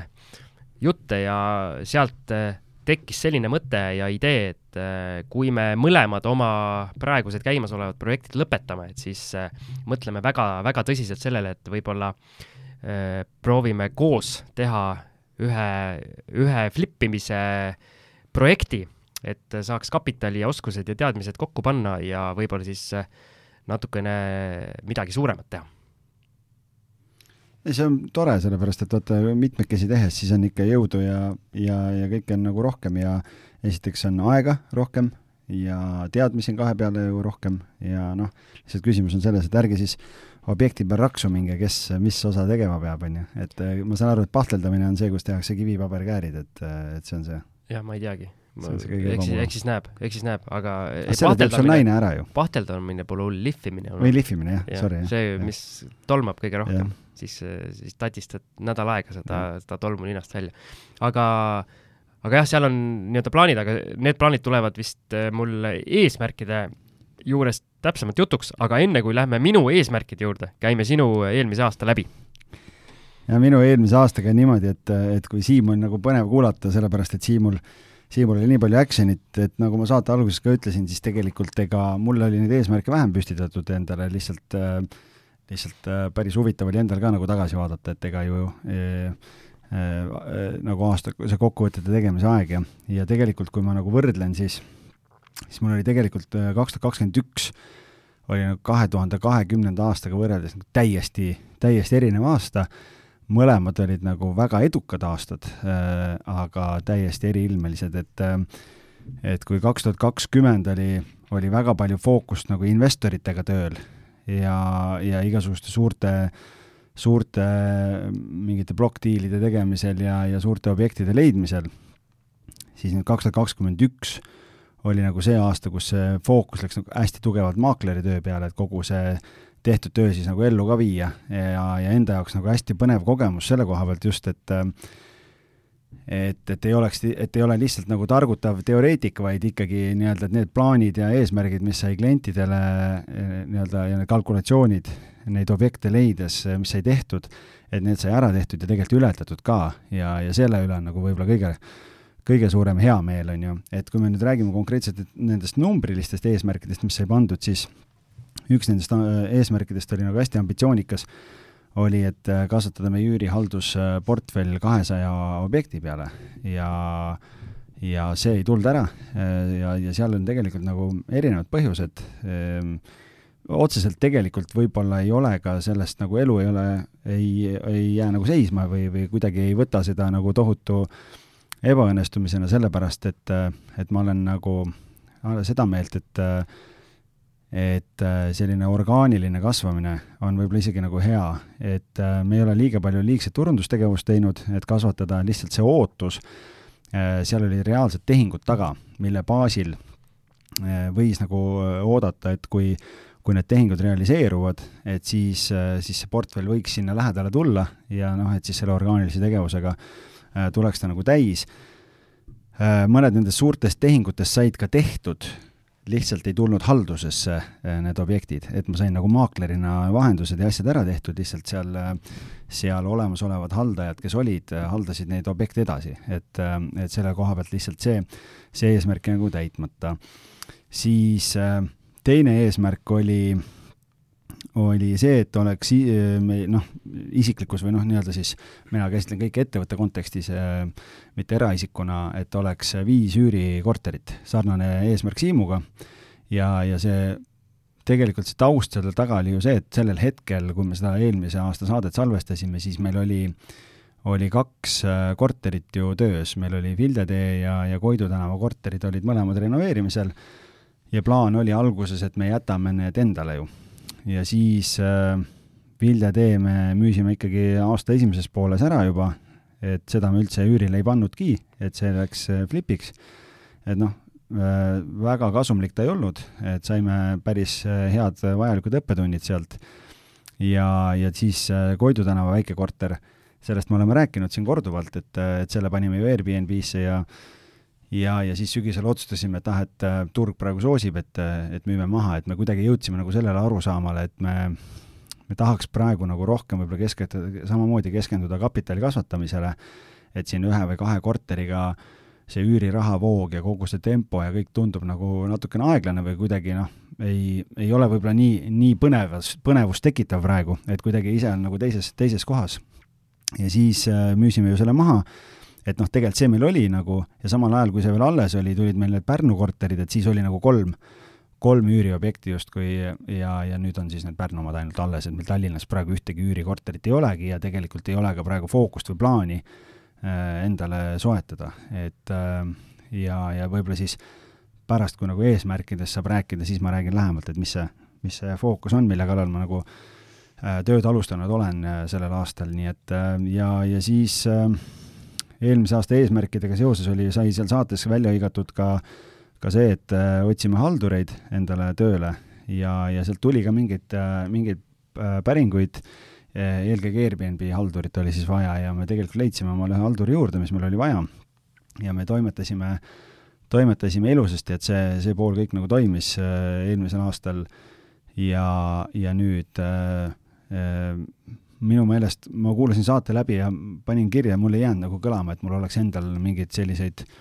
jutte ja sealt äh, tekkis selline mõte ja idee, et äh, kui me mõlemad oma praegused käimasolevad projektid lõpetame, et siis mõtleme väga-väga tõsiselt sellele, et võib-olla äh, Äh, proovime koos teha ühe, ühe flippimise projekti, et saaks kapitali ja oskused ja teadmised kokku panna ja võib-olla siis äh, natukene midagi suuremat teha see on tore, sellepärast et vaata mitmekesi tehes, siis on ikka jõudu ja, ja, ja kõike on nagu rohkem ja esiteks on aega rohkem ja teadmisi on kahe peale ju rohkem ja noh, lihtsalt küsimus on selles, et ärge siis objekti peal raksu minge, kes mis osa tegema peab, on ju. et äh, ma saan aru, et pahteldamine on see, kus tehakse kivipaberkäärid, et, äh, et see on see. jah, ma ei teagi. eks siis, eks siis näeb, eks siis näeb, aga selle teeb sul naine ära ju. pahteldamine pole hull, lihvimine on. või lihvimine, jah ja,, sorry. see, mis tolmab kõige rohkem, siis, siis tatistad nädal aega seda, seda tolmu ninast välja. aga aga jah, seal on nii-öelda plaanid, aga need plaanid tulevad vist äh, mul eesmärkide juurest täpsemalt jutuks, aga enne kui lähme minu eesmärkide juurde, käime sinu eelmise aasta läbi. ja minu eelmise aastaga on niimoodi, et, et kui Siimu on nagu põnev kuulata, sellepärast et Siimul, Siimul oli nii palju action'it, et nagu ma saate alguses ka ütlesin, siis tegelikult ega mul oli neid eesmärke vähem püstitatud endale, lihtsalt lihtsalt päris huvitav oli endal ka nagu tagasi vaadata, et ega ju e, e, nagu aasta, see kokkuvõtete tegemise aeg ja, ja tegelikult, kui ma nagu võrdlen, siis siis mul oli tegelikult äh, kaks tuhat kakskümmend üks oli nagu kahe tuhande kahekümnenda aastaga võrreldes nagu täiesti, täiesti erinev aasta, mõlemad olid nagu väga edukad aastad äh,, aga täiesti eriilmelised, et äh, et kui kaks tuhat kakskümmend oli, oli väga palju fookust nagu investoritega tööl ja, ja igasuguste suurte suurte mingite plokkdiilide tegemisel ja, ja suurte objektide leidmisel, siis nüüd kaks tuhat kakskümmend üks oli nagu see aasta, kus see fookus läks nagu hästi tugevalt maakleri töö peale, et kogu see tehtud töö siis nagu ellu ka viia. Ja, ja enda jaoks nagu hästi põnev kogemus selle koha pealt just, et et, et ei oleks, et ei ole lihtsalt nagu targutav teoreetik, vaid ikkagi nii-öelda, et need plaanid ja eesmärgid, mis sai klientidele nii-öelda ja need kalkulatsioonid neid objekte leides, mis sai tehtud, et need sai ära tehtud ja tegelikult ületatud ka. Ja, ja selle üle on nagu võib-olla kõige kõige suurem heameel, on ju, et kui me nüüd räägime konkreetselt nendest numbrilistest eesmärkidest, mis sai pandud, siis üks nendest äh, eesmärkidest oli nagu hästi ambitsioonikas, oli, et äh, kasvatada meie üürihaldus kahesaja objekti peale ja ja see ei tulnud ära äh, ja, ja seal on tegelikult nagu erinevad põhjused. Ehm, otseselt tegelikult võib-olla ei ole ka sellest nagu elu ei ole, ei, ei jää nagu seisma või, või kuidagi ei võta seda nagu tohutu äh, ebaõnnestumisena sellepärast, et, et ma olen nagu seda meelt, et et selline orgaaniline kasvamine on võib-olla isegi nagu hea, et me ei ole liiga palju liigset turundustegevust teinud, et kasvatada lihtsalt see ootus, seal oli reaalsed tehingud taga, mille baasil võis nagu oodata, et kui kui need tehingud realiseeruvad, et siis, siis see portfell võiks sinna lähedale tulla ja noh, et siis selle orgaanilise tegevusega äh, Äh, tuleks ta nagu täis. Äh, mõned nendest suurtest tehingutest said ka tehtud, lihtsalt ei tulnud haldusesse äh, need objektid, et ma sain nagu maaklerina vahendused ja asjad ära tehtud, lihtsalt seal, seal olemasolevad haldajad, kes olid, haldasid neid objekte edasi, et, et selle koha pealt lihtsalt see, see eesmärk jäi nagu täitmata. siis teine eesmärk oli oli see, et oleks noh, isiklikus või noh, nii-öelda siis mina käsitlen kõike ettevõtte kontekstis, äh, mitte eraisikuna, et oleks viis üürikorterit, sarnane eesmärk Siimuga. Ja, ja see tegelikult see taust selle taga oli ju see, et sellel hetkel, kui me seda eelmise aasta saadet salvestasime, siis meil oli, oli kaks äh, korterit ju töös, meil oli Vilde tee ja, ja Koidu tänava korterid olid mõlemad renoveerimisel. Ja plaan oli alguses, et me jätame need endale ju ja siis äh, Vilja tee me müüsime ikkagi aasta esimeses pooles ära juba, et seda me üldse üürile ei pannudki, et see läks äh, flipiks. et noh, väga kasumlik ta ei olnud, et saime päris head vajalikud õppetunnid sealt. ja, ja siis Koidu tänava väikekorter, sellest me oleme rääkinud siin korduvalt, et, et selle panime ju Airbnb-sse ja ja, ja siis sügisel otsustasime, et ah, et turg praegu soosib, et, et müüme maha, et me kuidagi jõudsime nagu sellele arusaamale, et me me tahaks praegu nagu rohkem võib-olla keskenduda, samamoodi keskenduda kapitali kasvatamisele, et siin ühe või kahe korteriga see üürirahavoo ja kogu see tempo ja kõik tundub nagu natukene aeglane või kuidagi noh, ei, ei ole võib-olla nii, nii põnevus, põnevust tekitav praegu, et kuidagi ise on nagu teises, teises kohas. ja siis äh, müüsime ju selle maha, et noh, tegelikult see meil oli nagu ja samal ajal, kui see veel alles oli, tulid meil need Pärnu korterid, et siis oli nagu kolm kolm üüriobjekti justkui ja, ja nüüd on siis need Pärnu omad ainult alles, et meil Tallinnas praegu ühtegi üürikorterit ei olegi ja tegelikult ei ole ka praegu fookust või plaani äh, endale soetada, et äh, ja, ja võib-olla siis pärast, kui nagu eesmärkidest saab rääkida, siis ma räägin lähemalt, et mis see, mis see fookus on, mille kallal ma nagu äh, tööd alustanud olen äh, sellel aastal, nii et äh, ja, ja siis äh, eelmise aasta eesmärkidega seoses oli, sai seal saates välja hõigatud ka äh, ka see, et äh, otsime haldureid endale tööle ja, ja sealt tuli ka mingeid, äh, mingeid äh, päringuid, eelkõige Airbnb haldurit oli siis vaja ja me tegelikult leidsime omale ühe halduri juurde, mis meil oli vaja. ja me toimetasime, toimetasime ilusasti, et see, see pool kõik nagu toimis eelmisel aastal ja, ja nüüd äh, minu meelest ma kuulasin saate läbi ja panin kirja, mul ei jäänud nagu kõlama, et mul oleks endal mingeid selliseid äh,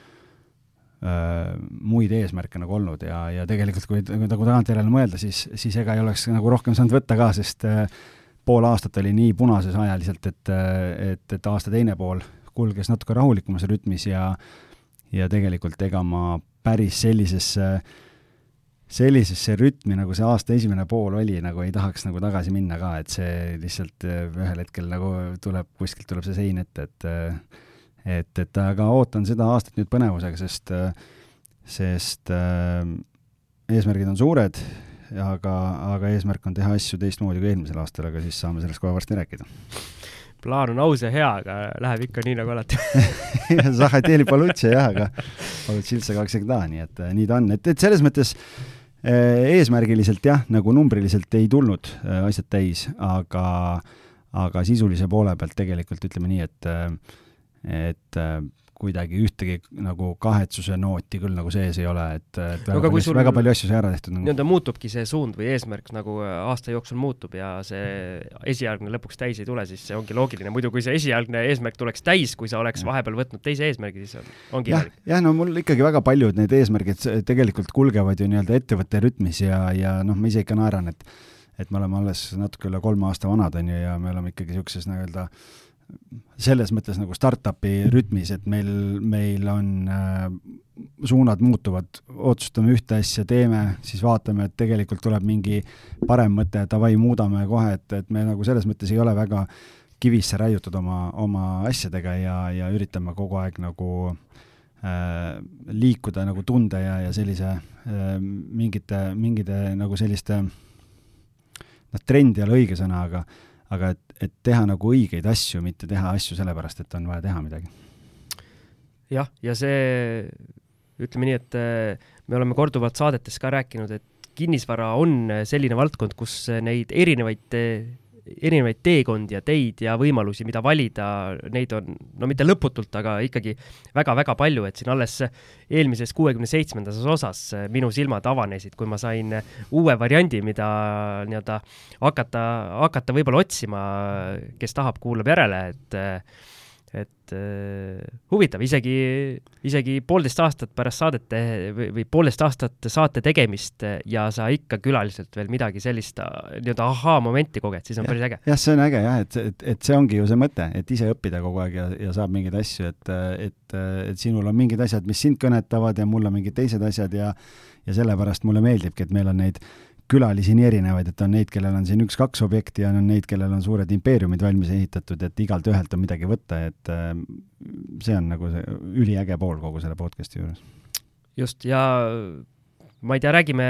Äh, muid eesmärke nagu olnud ja, ja tegelikult kui nagu tagantjärele mõelda, siis, siis ega ei oleks nagu rohkem saanud võtta ka, sest äh, pool aastat oli nii punases ajaliselt, et, äh, et, et aasta teine pool kulges natuke rahulikumas rütmis ja ja tegelikult ega ma päris sellisesse, sellisesse rütmi, nagu see aasta esimene pool oli, nagu ei tahaks nagu tagasi minna ka, et see lihtsalt ühel hetkel nagu tuleb, kuskilt tuleb see sein ette, et et, et aga ootan seda aastat nüüd põnevusega, sest, sest äh, eesmärgid on suured, aga, aga eesmärk on teha asju teistmoodi kui eelmisel aastal, aga siis saame sellest kohe varsti rääkida. plaan on aus ja hea, aga läheb ikka nii nagu alati Zahhateli Palutše jah, aga Palutšilse kaksegda, nii et äh, nii ta on, et, et selles mõttes äh, eesmärgiliselt jah, nagu numbriliselt ei tulnud äh, asjad täis, aga, aga sisulise poole pealt tegelikult ütleme nii, et et kuidagi ühtegi nagu kahetsuse nooti küll nagu sees ei ole, et, et väga, palju, sul, väga palju asju sai ära tehtud nagu.. nii-öelda muutubki see suund või eesmärk nagu äh, aasta jooksul muutub ja see esialgne lõpuks täis ei tule, siis see ongi loogiline, muidu kui see esialgne eesmärk tuleks täis, kui sa oleks vahepeal võtnud teise eesmärgi, siis on, ongi jah, jah, no mul ikkagi väga paljud need eesmärgid tegelikult kulgevad ju nii-öelda ettevõtte rütmis ja, ja noh, ma ise ikka naeran, et et me oleme alles natuke üle kolme aasta vanad, on ju, ja me oleme ikkagi niisuguses nii-öelda äh, selles mõttes nagu startup'i rütmis, et meil, meil on äh, suunad muutuvad, otsustame ühte asja, teeme, siis vaatame, et tegelikult tuleb mingi parem mõte, davai, muudame kohe, et, et me nagu selles mõttes ei ole väga kivisse raiutud oma, oma asjadega ja, ja üritame kogu aeg nagu äh, liikuda nagu tunde ja, ja sellise äh, mingite, mingite nagu selliste noh, trend ei ole õige sõna, aga aga et, et teha nagu õigeid asju, mitte teha asju sellepärast, et on vaja teha midagi. jah, ja see, ütleme nii, et äh, me oleme korduvalt saadetes ka rääkinud, et kinnisvara on selline valdkond, kus neid erinevaid erinevaid teekondi ja teid ja võimalusi, mida valida, neid on no mitte lõputult, aga ikkagi väga-väga palju, et siin alles eelmises kuuekümne seitsmendas osas minu silmad avanesid, kui ma sain uue variandi, mida nii-öelda hakata, hakata võib-olla otsima, kes tahab, kuulab järele, et et äh, huvitav, isegi, isegi poolteist aastat pärast saadete või, või poolteist aastat saate tegemist ja sa ikka külaliselt veel midagi sellist nii-öelda ahaa-momenti koged, siis on ja, päris äge. jah, see on äge jah, et, et, et see ongi ju see mõte, et ise õppida kogu aeg ja, ja saab mingeid asju, et, et, et sinul on mingid asjad, mis sind kõnetavad ja mul on mingid teised asjad ja ja sellepärast mulle meeldibki, et meil on neid külalisi nii erinevaid, et on neid, kellel on siin üks-kaks objekti ja on neid, kellel on suured impeeriumid valmis ehitatud, et igalt ühelt on midagi võtta, et äh, see on nagu see üliäge pool kogu selle podcast'i juures. just, ja ma ei tea, räägime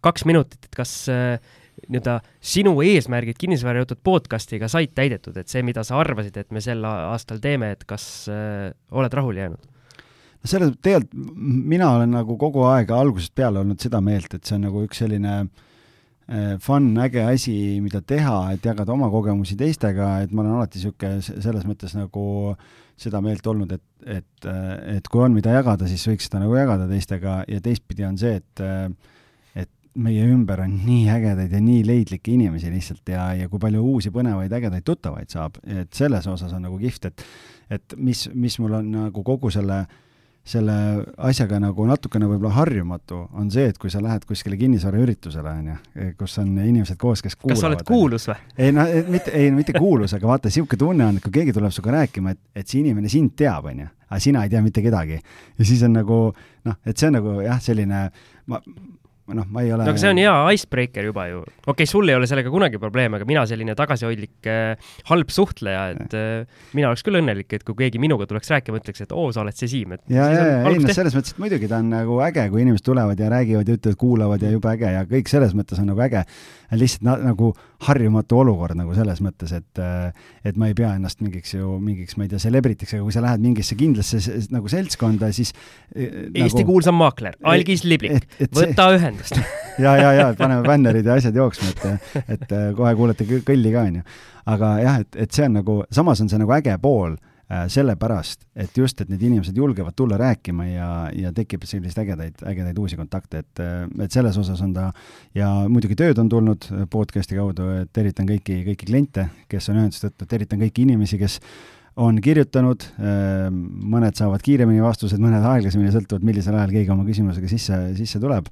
kaks minutit, et kas äh, nii-öelda sinu eesmärgid kinnisvarajutud podcast'iga said täidetud, et see, mida sa arvasid, et me sel aastal teeme, et kas äh, oled rahule jäänud? Selles, tegelikult mina olen nagu kogu aeg algusest peale olnud seda meelt, et see on nagu üks selline äh, fun, äge asi, mida teha, et jagada oma kogemusi teistega, et ma olen alati niisugune selles mõttes nagu seda meelt olnud, et, et, äh, et kui on, mida jagada, siis võiks seda nagu jagada teistega ja teistpidi on see, et äh, et meie ümber on nii ägedaid ja nii leidlikke inimesi lihtsalt ja, ja kui palju uusi põnevaid ägedaid tuttavaid saab, et selles osas on nagu kihvt, et et mis, mis mul on nagu kogu selle äh, selle asjaga nagu natukene võib-olla harjumatu, on see, et kui sa lähed kuskile kinnisvaraüritusele, on ju, kus on inimesed koos, kes kuulavad. kas sa oled kuulus või? ei no mitte, ei mitte kuulus, aga vaata, niisugune tunne on, et kui keegi tuleb sinuga rääkima, et, et see inimene sind teab, on ju, aga sina ei tea mitte kedagi. ja siis on nagu noh, et see on nagu jah, selline ma, noh, ma ei ole. no aga see on hea icebreaker juba ju. okei okay,, sul ei ole sellega kunagi probleeme, aga mina selline tagasihoidlik äh, halb suhtleja, et äh, mina oleks küll õnnelik, et kui keegi minuga tuleks rääkima, ütleks, et oo, sa oled see Siim, et. ja, ja, ja ei noh, selles mõttes, et muidugi ta on nagu äge, kui inimesed tulevad ja räägivad ja ütlevad, kuulavad ja jube äge ja kõik selles mõttes on nagu äge. Lihtsalt na, nagu harjumatu olukord nagu selles mõttes, et, et ma ei pea ennast mingiks ju, mingiks, ma ei tea, celebrity'ks, aga kui sa lähed mingisse kindlasse nagu seltskonda, siis eh, Eesti nagu, kuulsam maakler, Algis Liblik, võta see... ühendust ja, ja, ja paneme bännerid ja asjad jooksma, et, et kohe kuulete kõlli ka, onju. aga jah, et, et see on nagu, samas on see nagu äge pool äh, sellepärast, et just, et need inimesed julgevad tulla rääkima ja, ja tekib selliseid ägedaid, ägedaid uusi kontakte, et, et selles osas on ta ja muidugi tööd on tulnud podcast'i kaudu, et tervitan kõiki, kõiki kliente, kes on ühendust võtnud, tervitan kõiki inimesi, kes on kirjutanud, mõned saavad kiiremini vastused, mõned aeglasemini, sõltuvalt millisel ajal keegi oma küsimusega sisse, sisse tuleb.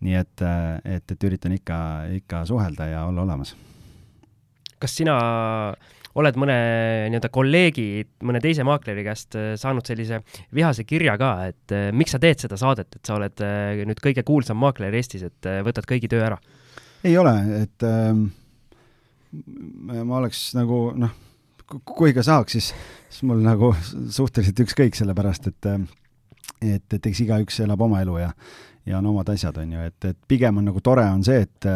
nii et, et, et üritan ikka, ikka suhelda ja olla olemas. kas sina oled mõne nii-öelda kolleegi, mõne teise maakleri käest äh, saanud sellise vihase kirja ka, et äh, miks sa teed seda saadet, et sa oled äh, nüüd kõige kuulsam maakler Eestis, et võtad kõigi töö ära? ei ole, et äh, ma oleks nagu noh, kui ka saaks, siis, siis mul nagu suhteliselt ükskõik, sellepärast et et, et eks igaüks elab oma elu ja ja on omad asjad, on ju, et, et pigem on nagu tore on see, et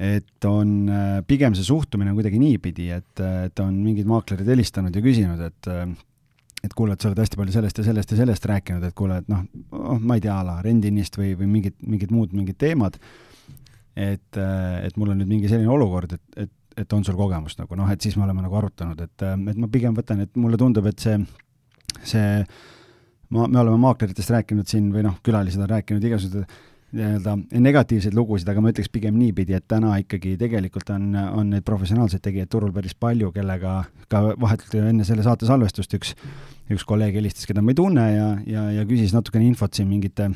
et on pigem see suhtumine on kuidagi niipidi, et, et on mingid maaklerid helistanud ja küsinud, et et kuule, et sa oled hästi palju sellest ja sellest ja sellest rääkinud, et kuule, et noh, oh, ma ei tea, a la rendinnist või, või mingid, mingid muud mingid teemad, et, et mul on nüüd mingi selline olukord, et, et et on sul kogemust nagu noh, et siis me oleme nagu arutanud, et, et ma pigem võtan, et mulle tundub, et see, see ma, me oleme maakleritest rääkinud siin või noh, külalised on rääkinud igasuguseid nii-öelda negatiivseid lugusid, aga ma ütleks pigem niipidi, et täna ikkagi tegelikult on, on neid professionaalseid tegijaid turul päris palju, kellega ka vahetult enne selle saate salvestust üks, üks kolleeg helistas, keda ma ei tunne ja, ja, ja küsis natukene infot siin mingite,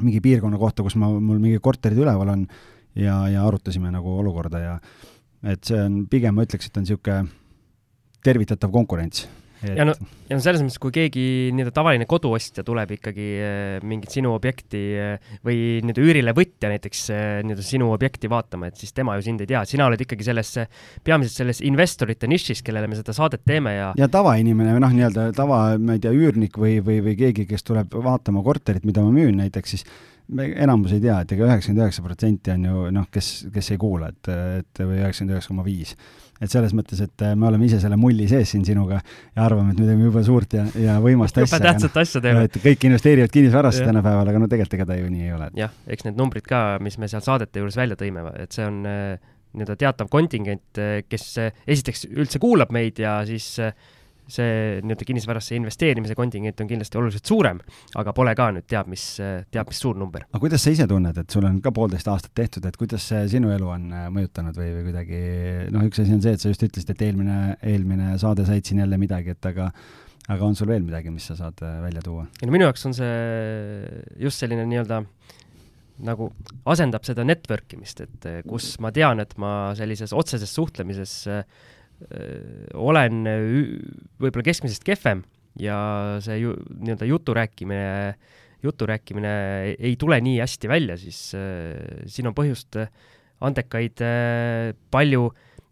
mingi piirkonna kohta, kus ma, mul mingi korterid üleval on ja, ja arutasime nagu olukorda ja et see on, pigem ma ütleks, et on niisugune tervitatav konkurents et.... ja no, ja no selles mõttes, kui keegi nii-öelda tavaline koduostja tuleb ikkagi äh, mingit sinu objekti äh, või nii-öelda üürilevõtja näiteks äh, nii-öelda sinu objekti vaatama, et siis tema ju sind ei tea, sina oled ikkagi selles, peamiselt selles investorite nišis, kellele me seda saadet teeme ja ja tavainimene või noh, nii-öelda tava, ma ei tea, üürnik või, või, või keegi, kes tuleb vaatama korterit, mida ma müün näiteks, siis me enamus ei tea, et ega üheksakümmend üheksa protsenti on ju noh, kes, kes ei kuula, et, et või üheksakümmend üheksa koma viis et selles mõttes, et äh, me oleme ise selle mulli sees siin sinuga ja arvame, et me teeme jube suurt ja, ja võimast asja. jube tähtsat no, asja teeme. et kõik investeerivad kinnisvarasse tänapäeval, aga no tegelikult ega ta ju nii ei ole. jah, eks need numbrid ka, mis me seal saadete juures välja tõime, et see on äh, nii-öelda teatav kontingent, äh, kes esiteks üldse kuulab meid ja siis äh, see nii-öelda kinnisvarasse investeerimise kontingent on kindlasti oluliselt suurem, aga pole ka nüüd teab mis, teab mis suur number. aga kuidas sa ise tunned, et sul on ka poolteist aastat tehtud, et kuidas see sinu elu on äh, mõjutanud või, või kuidagi noh, üks asi on see, et sa just ütlesid, et eelmine, eelmine saade said siin jälle midagi, et aga aga on sul veel midagi, mis sa saad äh, välja tuua? ei no minu jaoks on see just selline nii-öelda nagu asendab seda network imist, et äh, kus ma tean, et ma sellises otseses suhtlemises äh, olen võib-olla keskmisest kehvem ja see ju nii-öelda jutu rääkimine, jutu rääkimine ei tule nii hästi välja, siis äh, siin on põhjust andekaid äh, palju,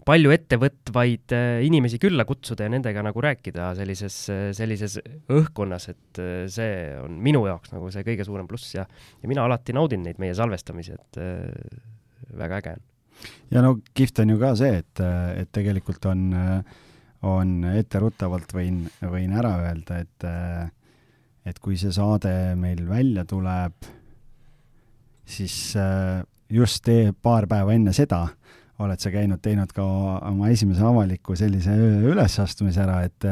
palju ettevõtvaid äh, inimesi külla kutsuda ja nendega nagu rääkida sellises, sellises õhkkonnas, et see on minu jaoks nagu see kõige suurem pluss ja, ja mina alati naudin neid meie salvestamisi, et väga äge on ja no kihvt on ju ka see, et, et tegelikult on, on etteruttavalt võin, võin ära öelda, et et kui see saade meil välja tuleb, siis just tee paar päeva enne seda oled sa käinud, teinud ka oma esimese avaliku sellise ülesastumise ära, et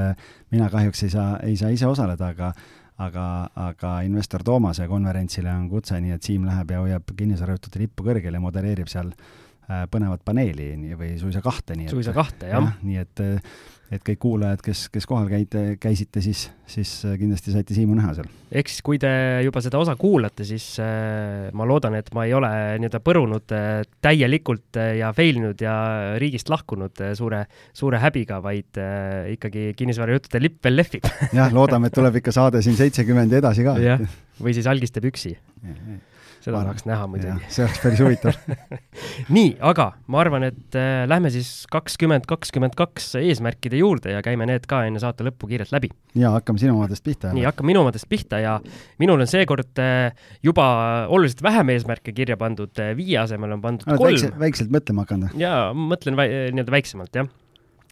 mina kahjuks ei saa, ei saa ise osaleda, aga aga, aga investor Toomase konverentsile on kutse, nii et Siim läheb ja hoiab kinnisvarajuhtude lippu kõrgel ja modereerib seal äh, põnevat paneeli või suisa kahte, nii et suisa kahte, jah ja,. nii et et kõik kuulajad, kes, kes kohal käite, käisite, siis, siis äh, kindlasti saite Siimu näha seal. ehk siis, kui te juba seda osa kuulate, siis äh, ma loodan, et ma ei ole nii-öelda põrunud äh, täielikult äh, ja fail inud ja riigist lahkunud äh, suure, suure häbiga, vaid äh, ikkagi kinnisvarajuttude lipp veel lehvib jah, loodame, et tuleb ikka saade siin seitsekümmend ja edasi ka. jah, või siis algistab üksi seda tahaks näha muidugi. see oleks päris huvitav nii, aga ma arvan, et äh, lähme siis kakskümmend kakskümmend kaks eesmärkide juurde ja käime need ka enne saate lõppu kiirelt läbi. ja hakkame sinu omadest pihta. nii, hakkame minu omadest pihta ja minul on seekord äh, juba oluliselt vähem eesmärke kirja pandud, äh, viie asemel on pandud oled kolm. väikselt, väikselt mõtlema hakanud? jaa, mõtlen väi, nii-öelda väiksemalt, jah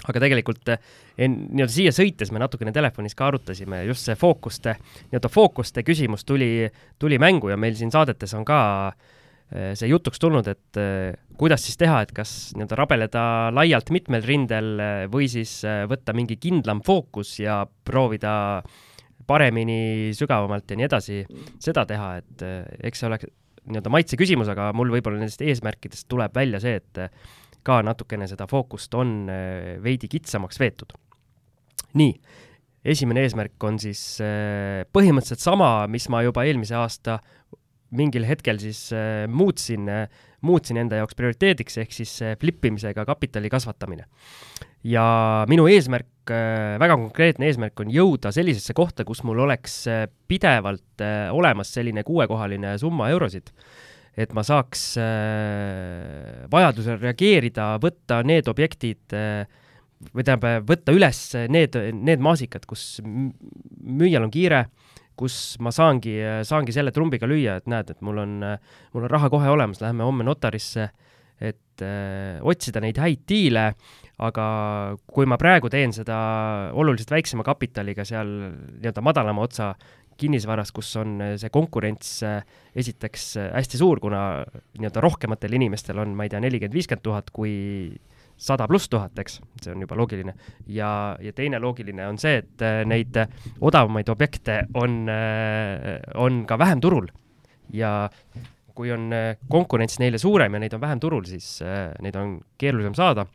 aga tegelikult eh, nii-öelda siia sõites me natukene telefonis ka arutasime, just see fookuste, nii-öelda fookuste küsimus tuli, tuli mängu ja meil siin saadetes on ka eh, see jutuks tulnud, et eh, kuidas siis teha, et kas nii-öelda rabeleda laialt mitmel rindel või siis võtta mingi kindlam fookus ja proovida paremini, sügavamalt ja nii edasi seda teha, et eks see oleks nii-öelda maitse küsimus, aga mul võib-olla nendest eesmärkidest tuleb välja see, et ka natukene seda fookust on äh, veidi kitsamaks veetud. nii, esimene eesmärk on siis äh, põhimõtteliselt sama, mis ma juba eelmise aasta mingil hetkel siis äh, muutsin, muutsin enda jaoks prioriteediks, ehk siis flippimisega kapitali kasvatamine. ja minu eesmärk, väga konkreetne eesmärk on jõuda sellisesse kohta, kus mul oleks pidevalt olemas selline kuuekohaline summa eurosid et ma saaks äh, vajadusel reageerida, võtta need objektid äh, või tähendab, võtta üles need, need maasikad, kus müüjal on kiire, kus ma saangi, saangi selle trumbiga lüüa, et näed, et mul on, mul on raha kohe olemas, läheme homme notarisse, et äh, otsida neid häid diile, aga kui ma praegu teen seda oluliselt väiksema kapitaliga seal nii-öelda madalama otsa kinnisvaras, kus on eh, see konkurents eh, esiteks eh, hästi suur, kuna nii-öelda rohkematel inimestel on, ma ei tea, nelikümmend, viiskümmend tuhat kui sada pluss tuhat, eks, see on juba loogiline. ja, ja teine loogiline on see, et neid odavamaid objekte on, on ka vähem turul. ja kui on konkurents neile suurem ja neid on vähem turul, siis neid on keerulisem saada.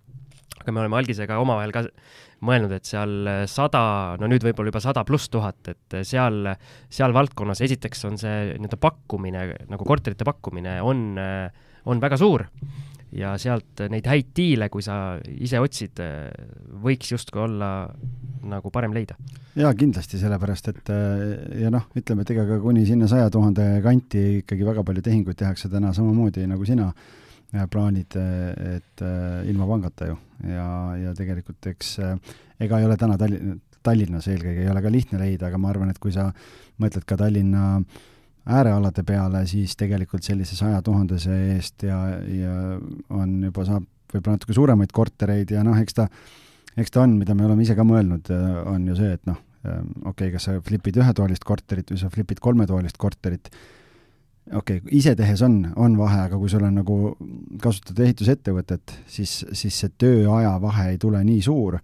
Aga me oleme algisega omavahel ka mõelnud, et seal sada, no nüüd võib-olla juba sada pluss tuhat, et seal, seal valdkonnas esiteks on see nii-öelda pakkumine, nagu korterite pakkumine on, on väga suur ja sealt neid häid diile, kui sa ise otsid, võiks justkui olla nagu parem leida. jaa, kindlasti, sellepärast et ja noh, ütleme, et ega ka kuni sinna saja tuhande kanti ikkagi väga palju tehinguid tehakse täna samamoodi nagu sina plaanid, et ilma pangata ju. Ja, ja tegelikult eks ega ei ole täna Tallinn, Tallinnas eelkõige ei ole ka lihtne leida, aga ma arvan, et kui sa mõtled ka Tallinna äärealade peale, siis tegelikult sellise saja tuhandese eest ja, ja on juba, saab võib-olla natuke suuremaid kortereid ja noh, eks ta, eks ta on, mida me oleme ise ka mõelnud, on ju see, et noh, okei okay,, kas sa flipid ühetoalist korterit või sa flipid kolmetoalist korterit, okei okay,, ise tehes on, on vahe, aga kui sul on nagu, kasutad ehitusettevõtet, siis, siis see tööaja vahe ei tule nii suur,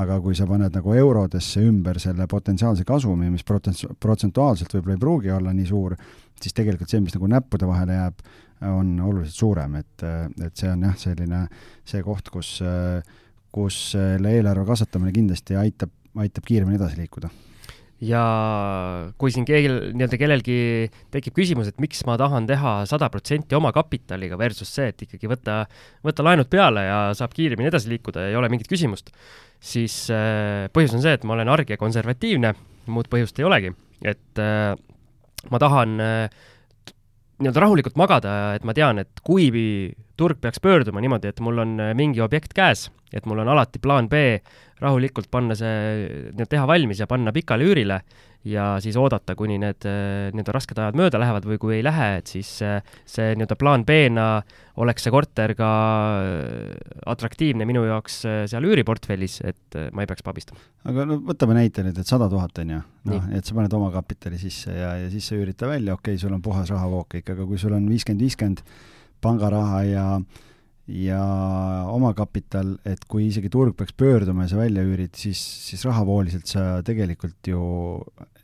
aga kui sa paned nagu eurodesse ümber selle potentsiaalse kasumi, mis protsent-, protsentuaalselt võib-olla ei pruugi olla nii suur, siis tegelikult see, mis nagu näppude vahele jääb, on oluliselt suurem, et, et see on jah, selline see koht, kus, kus selle eelarve kasvatamine kindlasti aitab, aitab kiiremini edasi liikuda ja kui siin keel, nii-öelda kellelgi tekib küsimus, et miks ma tahan teha sada protsenti oma kapitaliga versus see, et ikkagi võtta, võtta laenud peale ja saab kiiremini edasi liikuda ja ei ole mingit küsimust, siis äh, põhjus on see, et ma olen arg ja konservatiivne, muud põhjust ei olegi, et äh, ma tahan äh, nii-öelda rahulikult magada, et ma tean, et kui turg peaks pöörduma niimoodi, et mul on mingi objekt käes, et mul on alati plaan B rahulikult panna see, teha valmis ja panna pikale üürile ja siis oodata, kuni need nii-öelda rasked ajad mööda lähevad või kui ei lähe, et siis see nii-öelda plaan B-na oleks see korter ka atraktiivne minu jaoks seal üüriportfellis, et ma ei peaks pabistama. aga no võtame näite nüüd, et sada tuhat on ju, noh, et sa paned omakapitali sisse ja, ja siis sa üürid ta välja, okei okay,, sul on puhas rahavoog ikka, aga kui sul on viiskümmend, viiskümmend pangaraha ja ja omakapital, et kui isegi turg peaks pöörduma ja sa välja üürid, siis, siis rahavooliselt sa tegelikult ju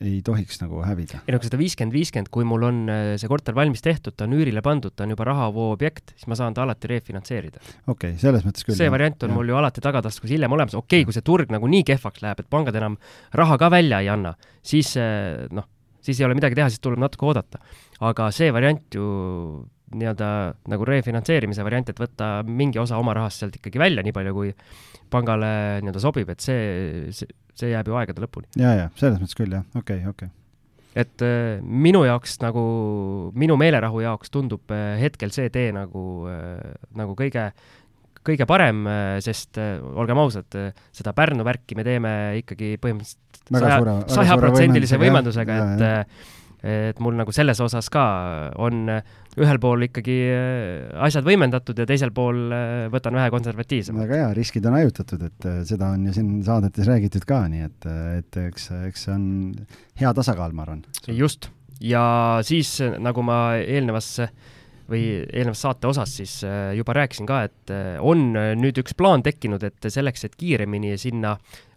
ei tohiks nagu hävida. ei no kui seda viiskümmend, viiskümmend, kui mul on äh, see korter valmis tehtud, ta on üürile pandud, ta on juba rahavoo objekt, siis ma saan ta alati refinantseerida. okei okay,, selles mõttes küll. see variant on jah. mul ju alati tagataskus hiljem olemas, okei okay,, kui see turg nagu nii kehvaks läheb, et pangad enam raha ka välja ei anna, siis äh, noh, siis ei ole midagi teha, siis tuleb natuke oodata. aga see variant ju nii-öelda nagu refinantseerimise variant, et võtta mingi osa oma rahast sealt ikkagi välja, nii palju kui pangale nii-öelda sobib, et see, see, see jääb ju aegade lõpuni. ja, ja selles mõttes küll jah, okei okay,, okei okay. et äh, minu jaoks nagu, minu meelerahu jaoks tundub äh, hetkel see tee nagu äh,, nagu kõige, kõige parem äh,, sest äh, olgem ausad, äh, seda Pärnu värki me teeme ikkagi põhimõtteliselt saja, sajaprotsendilise võimendusega, et äh, et mul nagu selles osas ka on ühel pool ikkagi äh, asjad võimendatud ja teisel pool äh, võtan vähe konservatiivsemalt. väga hea, riskid on hajutatud, et äh, seda on ju siin saadetes räägitud ka, nii et, et eks, eks see on hea tasakaal, ma arvan. just, ja siis nagu ma eelnevas või eelnevas saate osas siis juba rääkisin ka, et on nüüd üks plaan tekkinud, et selleks, et kiiremini sinna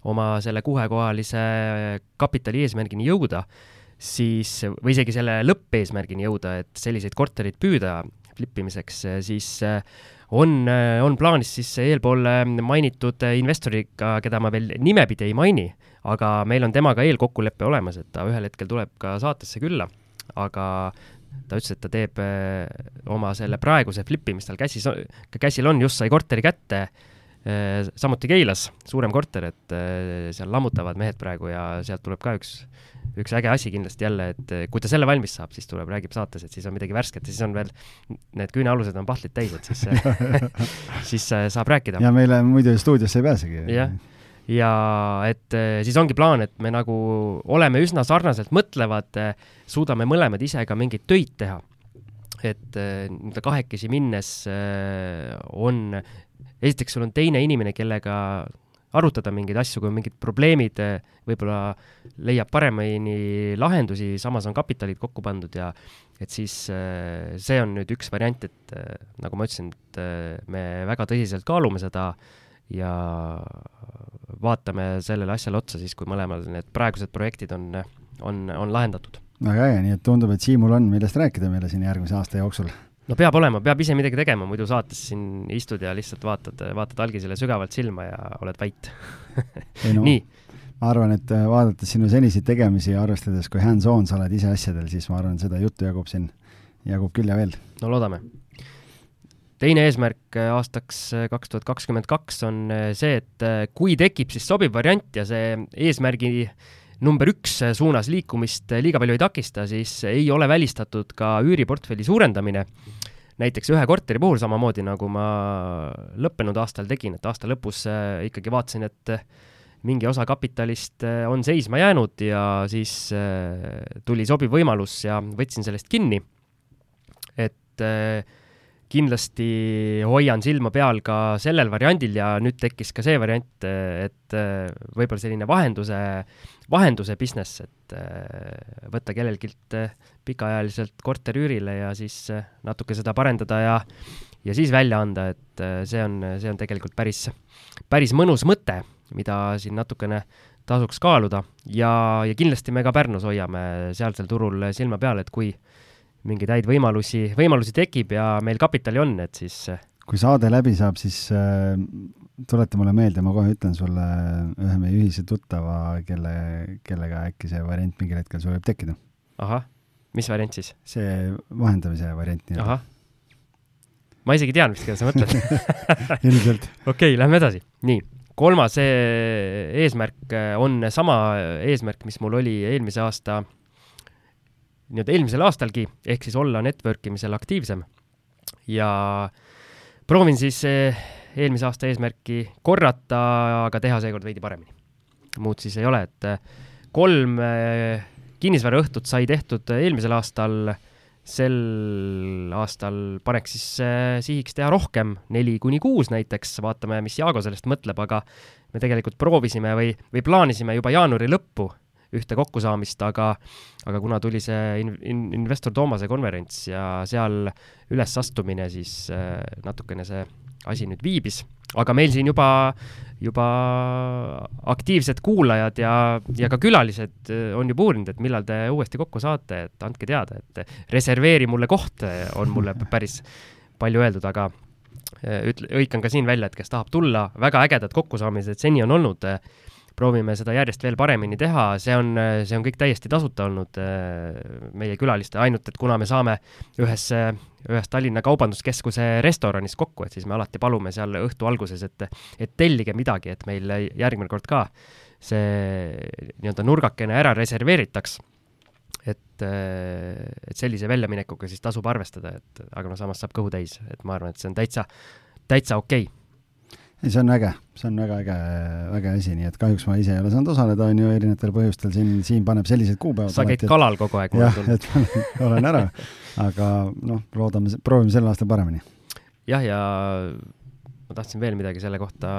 oma selle kuuekohalise kapitali eesmärgini jõuda, siis, või isegi selle lõppeesmärgini jõuda, et selliseid korterid püüda flippimiseks, siis äh, on, äh, on plaanis siis eelpool äh, mainitud investoriga, keda ma veel nimepidi ei maini, aga meil on temaga eelkokkulepe olemas, et ta ühel hetkel tuleb ka saatesse külla, aga ta ütles, et ta teeb oma selle praeguse flipi, mis tal käsis, käsil on, just sai korteri kätte, samuti Keilas, suurem korter, et seal lammutavad mehed praegu ja sealt tuleb ka üks üks äge asi kindlasti jälle, et eh, kui ta selle valmis saab, siis tuleb, räägib saates, et siis on midagi värsket ja siis on veel, need küünealused on pahtlid täis, et siis siis eh, saab rääkida. ja meile muidu stuudiosse ei pääsegi. jah, ja et eh, siis ongi plaan, et me nagu oleme üsna sarnaselt mõtlevad, suudame mõlemad ise ka mingeid töid teha. et nii-öelda kahekesi minnes on, esiteks sul on teine inimene, kellega arutada mingeid asju, kui on mingid probleemid, eh, võib-olla leiab paremini lahendusi, samas on kapitalid kokku pandud ja et siis eh, see on nüüd üks variant, et eh, nagu ma ütlesin, et me väga tõsiselt kaalume seda ja vaatame sellele asjale otsa siis, kui mõlemal need praegused projektid on, on, on lahendatud. väga äge, nii et tundub, et Siimul on, millest rääkida meile siin järgmise aasta jooksul no peab olema, peab ise midagi tegema, muidu saates siin istud ja lihtsalt vaatad, vaatad algisele sügavalt silma ja oled vait no, nii. ma arvan, et äh, vaadates sinu seniseid tegemisi ja arvestades, kui hands-on sa oled ise asjadel, siis ma arvan, seda juttu jagub siin, jagub küll ja veel. no loodame. teine eesmärk äh, aastaks äh, kaks tuhat kakskümmend kaks on see, et kui tekib siis sobiv variant ja see eesmärgi number üks suunas liikumist liiga palju ei takista, siis ei ole välistatud ka üüriportfelli suurendamine. Näiteks ühe korteri puhul samamoodi, nagu ma lõppenud aastal tegin, et aasta lõpus äh, ikkagi vaatasin, et mingi osa kapitalist äh, on seisma jäänud ja siis äh, tuli sobiv võimalus ja võtsin sellest kinni. et kindlasti hoian silma peal ka sellel variandil ja nüüd tekkis ka see variant, et võib-olla selline vahenduse, vahenduse business, et võtta kellelgi pikaajaliselt korter üürile ja siis natuke seda parendada ja, ja siis välja anda, et see on, see on tegelikult päris, päris mõnus mõte, mida siin natukene tasuks kaaluda. Ja, ja kindlasti me ka Pärnus hoiame sealsel turul silma peal, et kui mingeid häid võimalusi, võimalusi tekib ja meil kapitali on, et siis äh, kui saade läbi saab, siis äh, tuleta mulle meelde, ma kohe ütlen sulle ühe meie ühise tuttava, kelle, kellega äkki see variant mingil hetkel sul võib tekkida. ahah, mis variant siis? see vahendamise variant nii-öelda. ahah, ma isegi tean vist, keda sa mõtled ilmselt. okei okay,, lähme edasi. nii, kolmas e-, eesmärk on sama eesmärk, mis mul oli eelmise aasta nii-öelda eelmisel aastalgi, ehk siis olla network imisel aktiivsem. ja proovin siis eh, eelmise aasta eesmärki korrata, aga teha seekord veidi paremini. muud siis ei ole, et eh, kolm eh, kinnisvaraõhtut sai tehtud eelmisel aastal, sel aastal paneks siis sihiks teha rohkem, neli kuni kuus näiteks, vaatame, mis Jaago sellest mõtleb, aga me tegelikult proovisime või, või plaanisime juba jaanuari lõppu ühte kokkusaamist, aga, aga kuna tuli see in, in, investor Toomase konverents ja seal ülesastumine, siis äh, natukene see asi nüüd viibis, aga meil siin juba, juba aktiivsed kuulajad ja, ja ka külalised äh, on juba uurinud, et millal te uuesti kokku saate, et andke teada, et reserveeri mulle koht, on mulle päris palju öeldud, aga äh, ütle, hõikan ka siin välja, et kes tahab tulla, väga ägedad kokkusaamised seni on olnud proovime seda järjest veel paremini teha, see on, see on kõik täiesti tasuta olnud äh, meie külaliste, ainult et kuna me saame ühes, ühes Tallinna Kaubanduskeskuse restoranis kokku, et siis me alati palume seal õhtu alguses, et, et tellige midagi, et meil järgmine kord ka see nii-öelda nurgakene ära reserveeritaks. Et, et sellise väljaminekuga siis tasub arvestada, et aga no samas saab kõhu täis, et ma arvan, et see on täitsa, täitsa okei. okay ei, see on äge, see on väga äge, äge asi, nii et kahjuks ma ise ei ole saanud osaleda, on ju, erinevatel põhjustel, siin, Siim paneb sellised kuupäevad. sa käid kalal kogu aeg. jah, et olen ära, aga noh, loodame, proovime sel aastal paremini. jah, ja ma tahtsin veel midagi selle kohta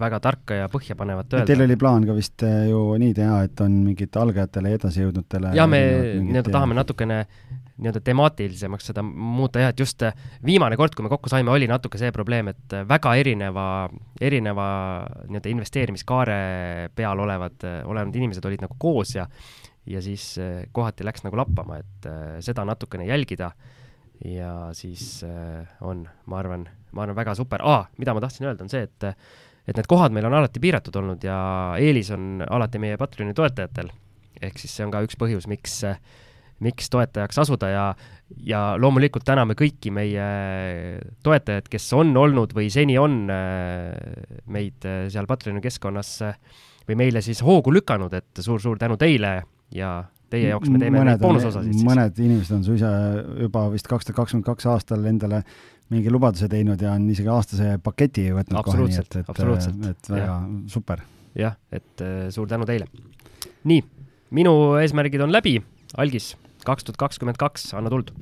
väga tarka ja põhjapanevat öelda. Teil oli plaan ka vist eh, ju nii teha, et on mingitele algajatele ja edasijõudnutele ja me nii-öelda tahame natukene nii-öelda temaatilisemaks seda muuta jah, et just äh, viimane kord, kui me kokku saime, oli natuke see probleem, et äh, väga erineva, erineva nii-öelda investeerimiskaare peal olevad, äh, olevad inimesed olid nagu koos ja ja siis kohati läks nagu lappama, et seda natukene jälgida ja siis on, ma arvan, ma arvan, väga super ah,, mida ma tahtsin öelda, on see, et et need kohad meil on alati piiratud olnud ja eelis on alati meie Patreoni toetajatel. ehk siis see on ka üks põhjus, miks äh, miks toetajaks asuda ja, ja loomulikult täname kõiki meie toetajaid, kes on olnud või seni on äh, meid äh, seal Patreoni keskkonnas äh, või meile siis hoogu lükanud, et suur-suur tänu teile ja teie jaoks me teeme neid boonusosasid siis. mõned inimesed on suisa juba vist kaks tuhat kakskümmend kaks aastal endale mingi lubaduse teinud ja on isegi aastase paketi võtnud kohe, nii et, et, et väga ja. super. jah, et suur tänu teile. nii, minu eesmärgid on läbi, algis kaks tuhat kakskümmend kaks, anna tuld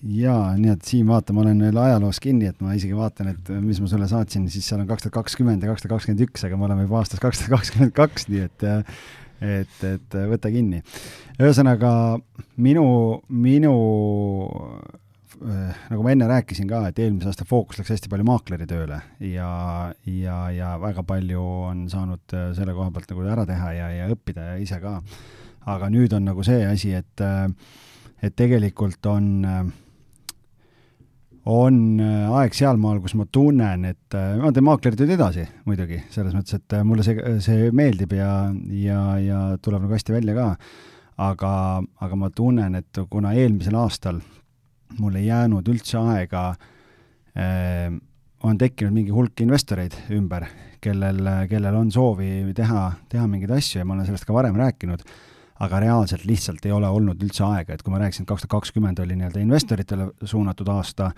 jaa, nii et Siim, vaata, ma olen veel ajaloos kinni, et ma isegi vaatan, et mis ma sulle saatsin, siis seal on kaks tuhat kakskümmend ja kaks tuhat kakskümmend üks, aga me oleme juba aastas kaks tuhat kakskümmend kaks, nii et et, et võta kinni. ühesõnaga minu, minu nagu ma enne rääkisin ka, et eelmise aasta fookus läks hästi palju maakleri tööle ja, ja, ja väga palju on saanud selle koha pealt nagu ära teha ja, ja õppida ja ise ka aga nüüd on nagu see asi, et, äh, et tegelikult on, äh, on äh, aeg sealmaal, kus ma tunnen, et ma teen maakleritööd edasi muidugi, selles mõttes, et mulle see, see meeldib ja, ja, ja tuleb nagu hästi välja ka. aga, aga ma tunnen, et kuna eelmisel aastal mul ei jäänud üldse aega äh, on tekkinud mingi hulk investoreid ümber, kellel, kellel on soovi teha, teha mingeid asju ja ma olen sellest ka varem rääkinud aga reaalselt lihtsalt ei ole olnud üldse aega, et kui ma rääkisin, et kaks tuhat kakskümmend oli nii-öelda investoritele suunatud aasta,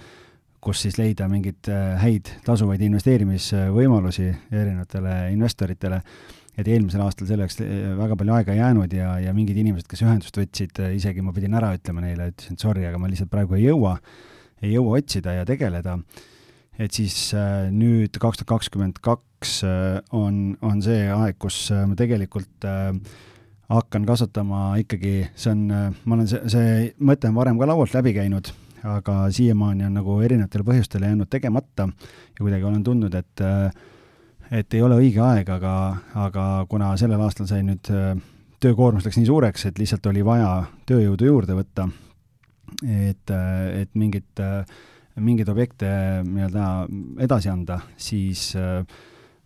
kus siis leida mingeid äh, häid tasuvaid investeerimisvõimalusi erinevatele investoritele, et eelmisel aastal selleks äh, väga palju aega ei jäänud ja, ja mingid inimesed, kes ühendust võtsid, äh, isegi ma pidin ära ütlema neile, ütlesin, et sorry, aga ma lihtsalt praegu ei jõua, ei jõua otsida ja tegeleda, et siis nüüd kaks tuhat kakskümmend kaks on, on see aeg, kus ma tegelikult äh, hakkan kasutama ikkagi, see on, ma olen see, see mõte on varem ka laualt läbi käinud, aga siiamaani on nagu erinevatel põhjustel jäänud tegemata ja kuidagi olen tundnud, et et ei ole õige aeg, aga, aga kuna sellel aastal sai nüüd töökoormus läks nii suureks, et lihtsalt oli vaja tööjõudu juurde võtta, et, et mingit, mingeid objekte nii-öelda edasi anda, siis äh,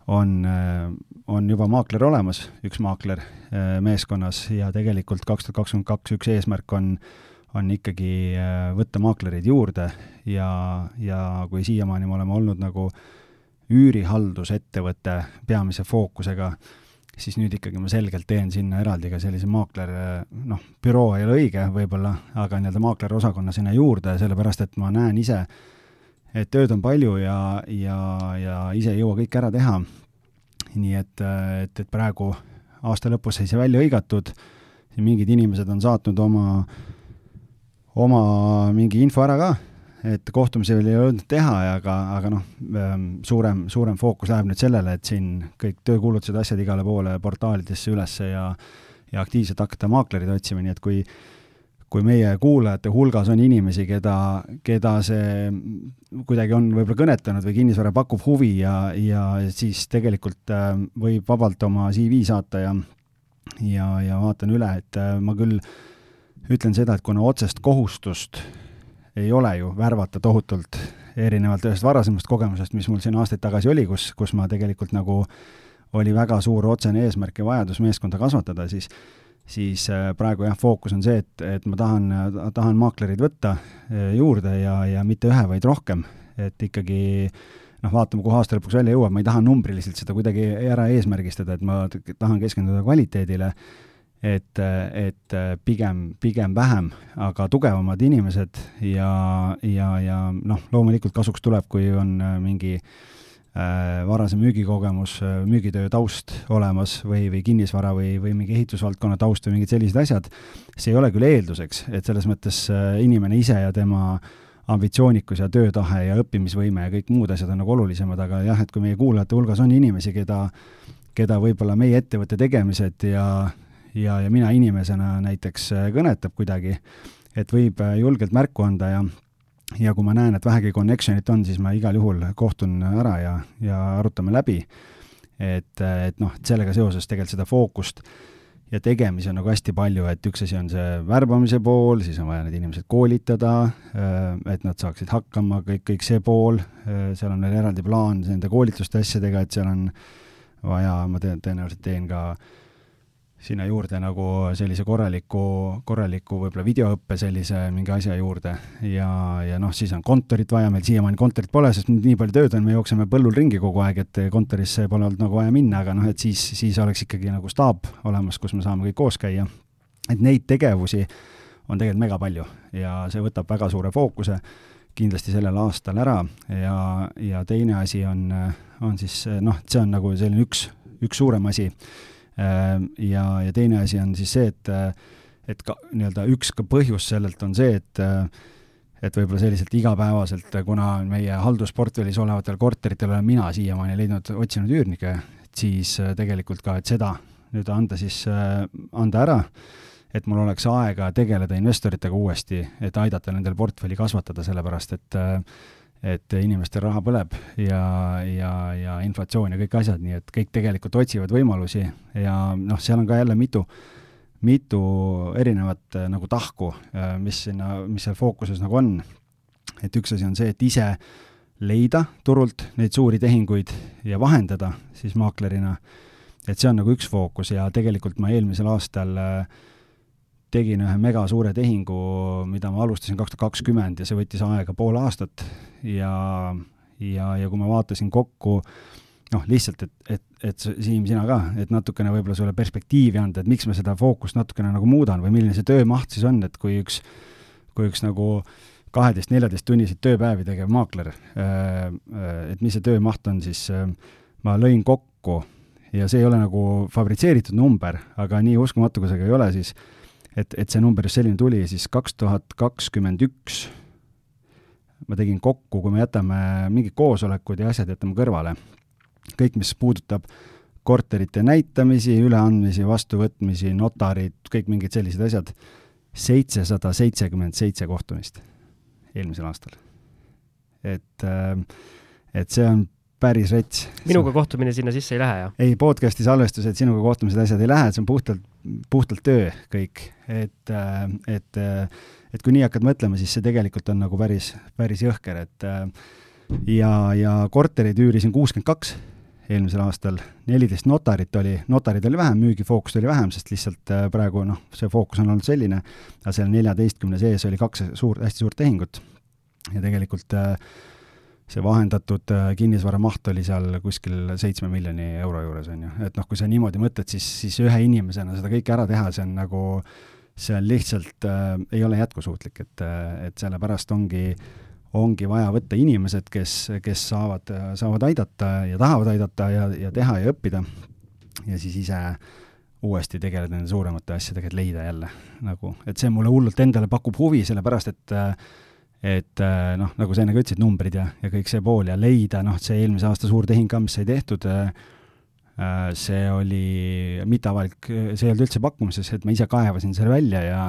on, äh, on juba maakler olemas, üks maakler äh, meeskonnas ja tegelikult kaks tuhat kakskümmend kaks üks eesmärk on, on ikkagi äh, võtta maaklereid juurde ja, ja kui siiamaani me oleme olnud nagu üürihaldusettevõte peamise fookusega, siis nüüd ikkagi ma selgelt teen sinna eraldi ka sellise maakler, noh, büroo ei ole õige võib-olla, aga nii-öelda maaklerosakonna sinna juurde, sellepärast et ma näen ise, et tööd on palju ja, ja, ja ise ei jõua kõike ära teha. nii et, et, et praegu aasta lõpus sai see välja hõigatud, mingid inimesed on saatnud oma, oma mingi info ära ka, et kohtumisi veel ei jõudnud teha, aga, aga noh, ähm, suurem, suurem fookus läheb nüüd sellele, et siin kõik töökuulutused, asjad igale poole portaalidesse ülesse ja ja aktiivselt hakata maaklerid otsima, nii et kui kui meie kuulajate hulgas on inimesi, keda, keda see kuidagi on võib-olla kõnetanud või kinnisvara pakub huvi ja, ja siis tegelikult äh, võib vabalt oma CV saata ja ja, ja vaatan üle, et äh, ma küll ütlen seda, et kuna otsest kohustust ei ole ju värvata tohutult, erinevalt ühest varasemast kogemusest, mis mul siin aastaid tagasi oli, kus, kus ma tegelikult nagu oli väga suur otsene eesmärk ja vajadus meeskonda kasvatada, siis siis äh, praegu jah, fookus on see, et, et ma tahan, tahan maaklerid võtta äh, juurde ja, ja mitte ühe, vaid rohkem, et ikkagi noh, vaatame, kuhu aasta lõpuks välja jõuab, ma ei taha numbriliselt seda kuidagi ära eesmärgistada, et ma tahan keskenduda kvaliteedile, et, et pigem, pigem vähem, aga tugevamad inimesed ja, ja, ja noh, loomulikult kasuks tuleb, kui on mingi äh, Äh, varasem müügikogemus, äh, müügitöö taust olemas või, või kinnisvara või, või mingi ehitusvaldkonna taust või mingid sellised asjad, see ei ole küll eelduseks, et selles mõttes äh, inimene ise ja tema ambitsioonikus ja töötahe ja õppimisvõime ja kõik muud asjad on nagu olulisemad, aga jah, et kui meie kuulajate hulgas on inimesi, keda, keda võib-olla meie ettevõtte tegemised ja, ja, ja mina inimesena näiteks kõnetab kuidagi, et võib julgelt märku anda ja ja kui ma näen, et vähegi connection'it on, siis ma igal juhul kohtun ära ja, ja arutame läbi. et, et noh, sellega seoses tegelikult seda fookust ja tegemisi on nagu hästi palju, et üks asi on see värbamise pool, siis on vaja need inimesed koolitada, et nad saaksid hakkama, kõik, kõik see pool, seal on veel eraldi plaan nende koolituste asjadega, et seal on vaja, ma teen, tõenäoliselt teen ka äh, sinna juurde nagu sellise korraliku, korraliku võib-olla videoõppe sellise mingi asja juurde ja, ja noh, siis on kontorit vaja, meil siiamaani kontorit pole, sest nii palju tööd on, me jookseme põllul ringi kogu aeg, et kontorisse pole olnud nagu vaja minna, aga noh, et siis, siis oleks ikkagi nagu staap olemas, kus me saame kõik koos käia. et neid tegevusi on tegelikult mega palju ja see võtab väga suure fookuse kindlasti sellel aastal ära ja, ja teine asi on, on siis noh, see on nagu selline üks, üks suurem asi ja, ja teine asi on siis see, et et ka nii-öelda üks ka põhjus sellelt on see, et et võib-olla selliselt igapäevaselt, kuna meie haldusportfellis olevatel korteritel olen mina siiamaani leidnud, otsinud üürnikke, siis tegelikult ka, et seda nüüd anda siis, anda ära, et mul oleks aega tegeleda investoritega uuesti, et aidata nendel portfelli kasvatada, sellepärast et äh, et inimestel raha põleb ja, ja, ja inflatsioon ja kõik asjad, nii et kõik tegelikult otsivad võimalusi ja noh, seal on ka jälle mitu, mitu erinevat äh, nagu tahku, äh, mis sinna, mis seal fookuses nagu on. et üks asi on see, et ise leida turult neid suuri tehinguid ja vahendada siis maaklerina, et see on nagu üks fookus ja tegelikult ma eelmisel aastal äh, tegin ühe mega suure tehingu, mida ma alustasin kaks tuhat kakskümmend ja see võttis aega pool aastat. Ja, ja, ja kui ma vaatasin kokku noh, lihtsalt, et, et, et Siim, sina ka, et natukene võib-olla sulle perspektiivi anda, et miks ma seda fookust natukene nagu muudan või milline see töömaht siis on, et kui üks, kui üks nagu kaheteist-neljateist tunniseid tööpäevi tegev maakler, äh, äh, et mis see töömaht on, siis äh, ma lõin kokku ja see ei ole nagu fabritseeritud number, aga nii uskumatu, kui see ka ei ole, siis et, et see number selline tuli, siis kaks tuhat kakskümmend üks ma tegin kokku, kui me jätame mingid koosolekud ja asjad jätame kõrvale, kõik, mis puudutab korterite näitamisi, üleandmisi, vastuvõtmisi, notarid, kõik mingid sellised asjad, seitsesada seitsekümmend seitse kohtumist eelmisel aastal. et, et see on päris rets. minuga kohtumine sinna sisse ei lähe, jah? ei, podcast'i salvestused, sinuga kohtumised, asjad ei lähe, see on puhtalt, puhtalt töö kõik, et, äh, et, äh, et kui nii hakkad mõtlema, siis see tegelikult on nagu päris, päris jõhker, et äh, ja, ja korterid üürisin kuuskümmend kaks eelmisel aastal, neliteist notarit oli, notarid oli vähem, müügifookust oli vähem, sest lihtsalt praegu noh, see fookus on olnud selline, aga seal neljateistkümne sees oli kaks suurt, hästi suurt tehingut ja tegelikult äh, see vahendatud äh, kinnisvara maht oli seal kuskil seitsme miljoni euro juures, on ju. et noh, kui sa niimoodi mõtled, siis, siis ühe inimesena seda kõike ära teha, see on nagu, see on lihtsalt äh,, ei ole jätkusuutlik, et, äh, et sellepärast ongi, ongi vaja võtta inimesed, kes, kes saavad, saavad aidata ja tahavad aidata ja, ja teha ja õppida. ja siis ise uuesti tegeleda nende suuremate asjadega, et leida jälle nagu, et see mulle hullult endale pakub huvi, sellepärast et et noh, nagu sa enne ka ütlesid, numbrid ja, ja kõik see pool ja leida, noh, see eelmise aasta suur tehing ka, mis sai tehtud, see oli mitteavalik, see ei olnud üldse pakkumises, et ma ise kaevasin selle välja ja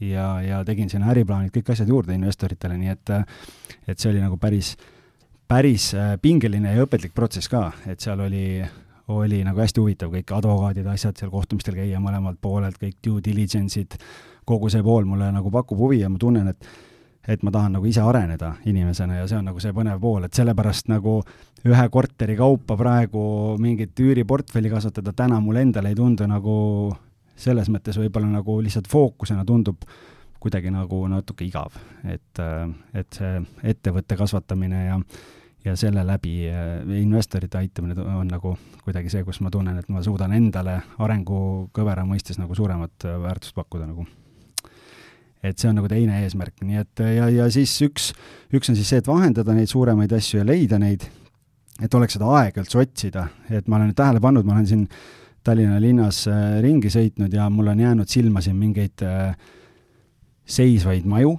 ja, ja tegin sinna äriplaanid, kõik asjad juurde investoritele, nii et et see oli nagu päris, päris äh, pingeline ja õpetlik protsess ka, et seal oli, oli nagu hästi huvitav, kõik advokaadid, asjad seal kohtumistel käia mõlemalt poolelt, kõik due diligence'id, kogu see pool mulle nagu pakub huvi ja ma tunnen, et et ma tahan nagu ise areneda inimesena ja see on nagu see põnev pool, et sellepärast nagu ühe korteri kaupa praegu mingit üüriportfelli kasvatada täna mulle endale ei tundu nagu selles mõttes võib-olla nagu lihtsalt fookusena tundub kuidagi nagu natuke igav, et, et see ettevõtte kasvatamine ja ja selle läbi äh, investorite aitamine on nagu kuidagi see, kus ma tunnen, et ma suudan endale arengukõvera mõistes nagu suuremat äh, väärtust pakkuda nagu. Et see on nagu teine eesmärk, nii et ja, ja siis üks, üks on siis see, et vahendada neid suuremaid asju ja leida neid, et oleks seda aega üldse otsida, et ma olen tähele pannud, ma olen siin äh, Tallinna linnas äh, ringi sõitnud ja mul on jäänud silma siin mingeid äh, seisvaid maju,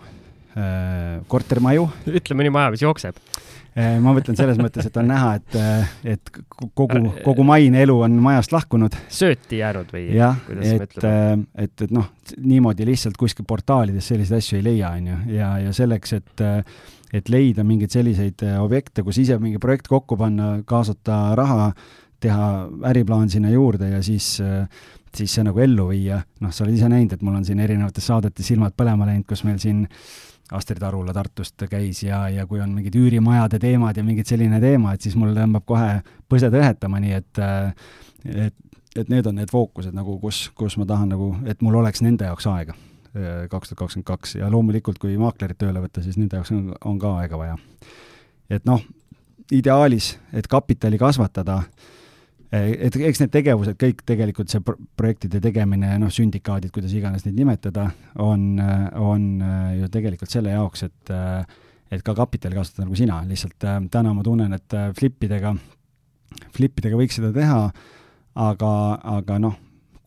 äh, kortermaju. ütle mõni maja, mis jookseb ma mõtlen selles mõttes, et on näha, et, et kogu, kogu maine elu on majast lahkunud. sööti jäänud või? jah, et, et, et noh, niimoodi lihtsalt kuskil portaalides selliseid asju ei leia, on ju, ja, ja selleks, et et leida mingeid selliseid objekte, kus ise mingi projekt kokku panna, kaasata raha teha äriplaan sinna juurde ja siis, siis see nagu ellu viia. noh, sa oled ise näinud, et mul on siin erinevates saadetes silmad põlema läinud, kus meil siin Astrid Arula Tartust käis ja, ja kui on mingid üürimajade teemad ja mingid selline teema, et siis mul tõmbab kohe põsed õhetama, nii et et, et need on need fookused nagu, kus, kus ma tahan nagu, et mul oleks nende jaoks aega kaks tuhat kakskümmend kaks ja loomulikult, kui maaklerid tööle võtta, siis nende jaoks on, on ka aega vaja. et noh, ideaalis, et kapitali kasvatada äh, et eks need tegevused kõik tegelikult, see projektide tegemine, noh, sündikaadid, kuidas iganes neid nimetada, on, on eh, ju tegelikult selle jaoks, et eh, et ka kapitali kasutada nagu sina, lihtsalt täna ma tunnen, et flippidega, flippidega võiks seda teha, aga, aga noh,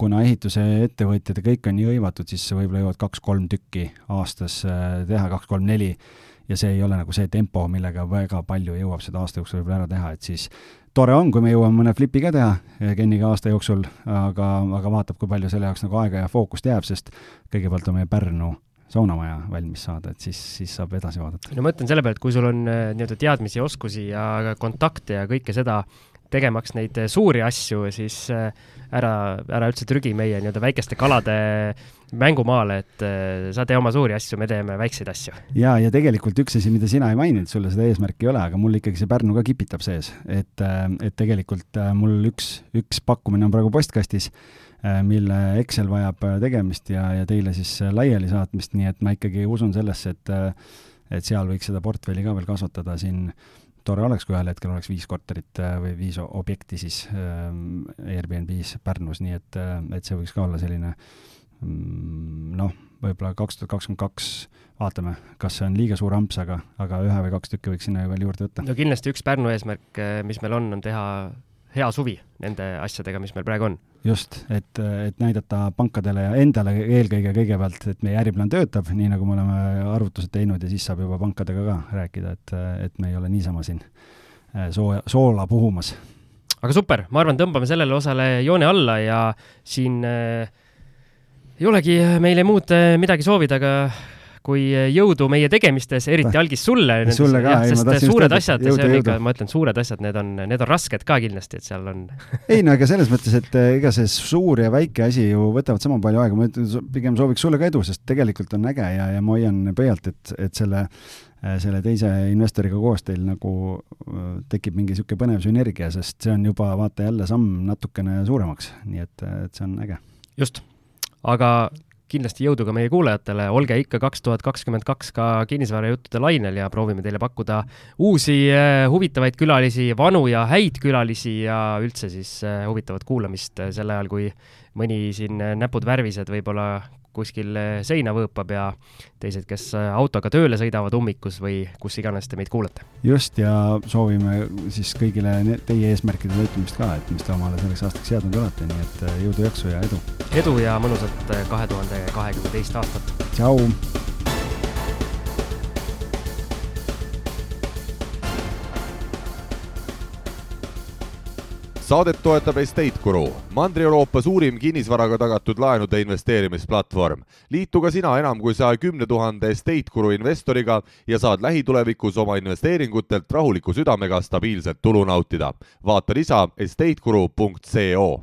kuna ehituse ettevõtjad ja kõik on nii hõivatud, siis võib-olla jõuad kaks-kolm tükki aastas teha, kaks-kolm-neli, ja see ei ole nagu see tempo, millega väga palju jõuab seda aasta jooksul võib-olla ära teha, et siis tore on, kui me jõuame mõne flipi ka teha eh, Kenniga aasta jooksul, aga, aga vaatab, kui palju selle jaoks nagu aega ja fookust jääb, sest kõigepealt on meie Pärnu saunamaja valmis saada, et siis, siis saab edasi vaadata. no ma mõtlen selle peale, et kui sul on eh, nii-öelda teadmisi, oskusi ja kontakte ja kõike seda, tegemaks neid eh, suuri asju, siis ära, ära üldse trügi meie nii-öelda väikeste kalade mängumaale, et äh, sa tee oma suuri asju, me teeme väikseid asju. ja, ja tegelikult üks asi, mida sina ei maininud, sul seda eesmärki ei ole, aga mul ikkagi see Pärnu ka kipitab sees, et, äh, et tegelikult äh, mul üks, üks pakkumine on praegu postkastis, mille Excel vajab tegemist ja, ja teile siis laiali saatmist, nii et ma ikkagi usun sellesse, et et seal võiks seda portfelli ka veel kasvatada siin tore oleks, kui ühel hetkel oleks viis korterit või viis objekti siis Airbnb-s Pärnus, nii et, et see võiks ka olla selline äh, Mm, noh, võib-olla kaks tuhat kakskümmend kaks vaatame, kas see on liiga suur amps, aga, aga ühe või kaks tükki võiks sinna veel juurde võtta. no kindlasti üks Pärnu eesmärk, eh, mis meil on, on teha hea suvi nende asjadega, mis meil praegu on. just, et, et näidata pankadele ja endale eelkõige kõigepealt, et meie äriplaan töötab, nii nagu me oleme arvutused teinud ja siis saab juba pankadega ka rääkida, et, et me ei ole niisama siin eh, sooja, soola puhumas. aga super, ma arvan, tõmbame sellele osale joone alla ja siin äh, ei olegi meile muud äh, midagi soovida, aga kui jõudu meie tegemistes, eriti algis sulle. sulle ka, ei ma tahtsin suured asjad, see on ikka, ma ütlen, suured asjad, need on, need on rasked ka kindlasti, et seal on ei no ega selles mõttes, et äh, ega see suur ja väike asi ju võtavad sama palju aega, ma ütlen, pigem sooviks sulle ka edu, sest tegelikult on äge ja, ja ma hoian pöialt, et, et selle selle teise investoriga koos teil nagu tekib mingi niisugune põnev sünergia, sest see on juba vaata jälle samm natukene suuremaks, nii et, et see on äge. just aga kindlasti jõudu ka meie kuulajatele, olge ikka kaks tuhat kakskümmend kaks ka kinnisvarajuttude lainel ja proovime teile pakkuda uusi äh, huvitavaid külalisi, vanu ja häid külalisi ja üldse siis äh, huvitavat kuulamist äh, sel ajal, kui mõni siin näpud värvised võib-olla kuskil seina võõpab ja teised, kes autoga tööle sõidavad ummikus või kus iganes te meid kuulate. just, ja soovime siis kõigile teie eesmärkide täitmist ka, et mis te omale selleks aastaks seadnud olete, nii et jõudu, jaksu ja edu! edu ja mõnusat kahe tuhande kahekümne teist aastat! tšau! Saadet toetab Estate Guru, Mandri-Euroopa suurim kinnisvaraga tagatud laenude investeerimisplatvorm. liitu ka sina enam kui saja kümne tuhande Estate Guru investoriga ja saad lähitulevikus oma investeeringutelt rahuliku südamega stabiilset tulu nautida. vaata lisa estateguru.co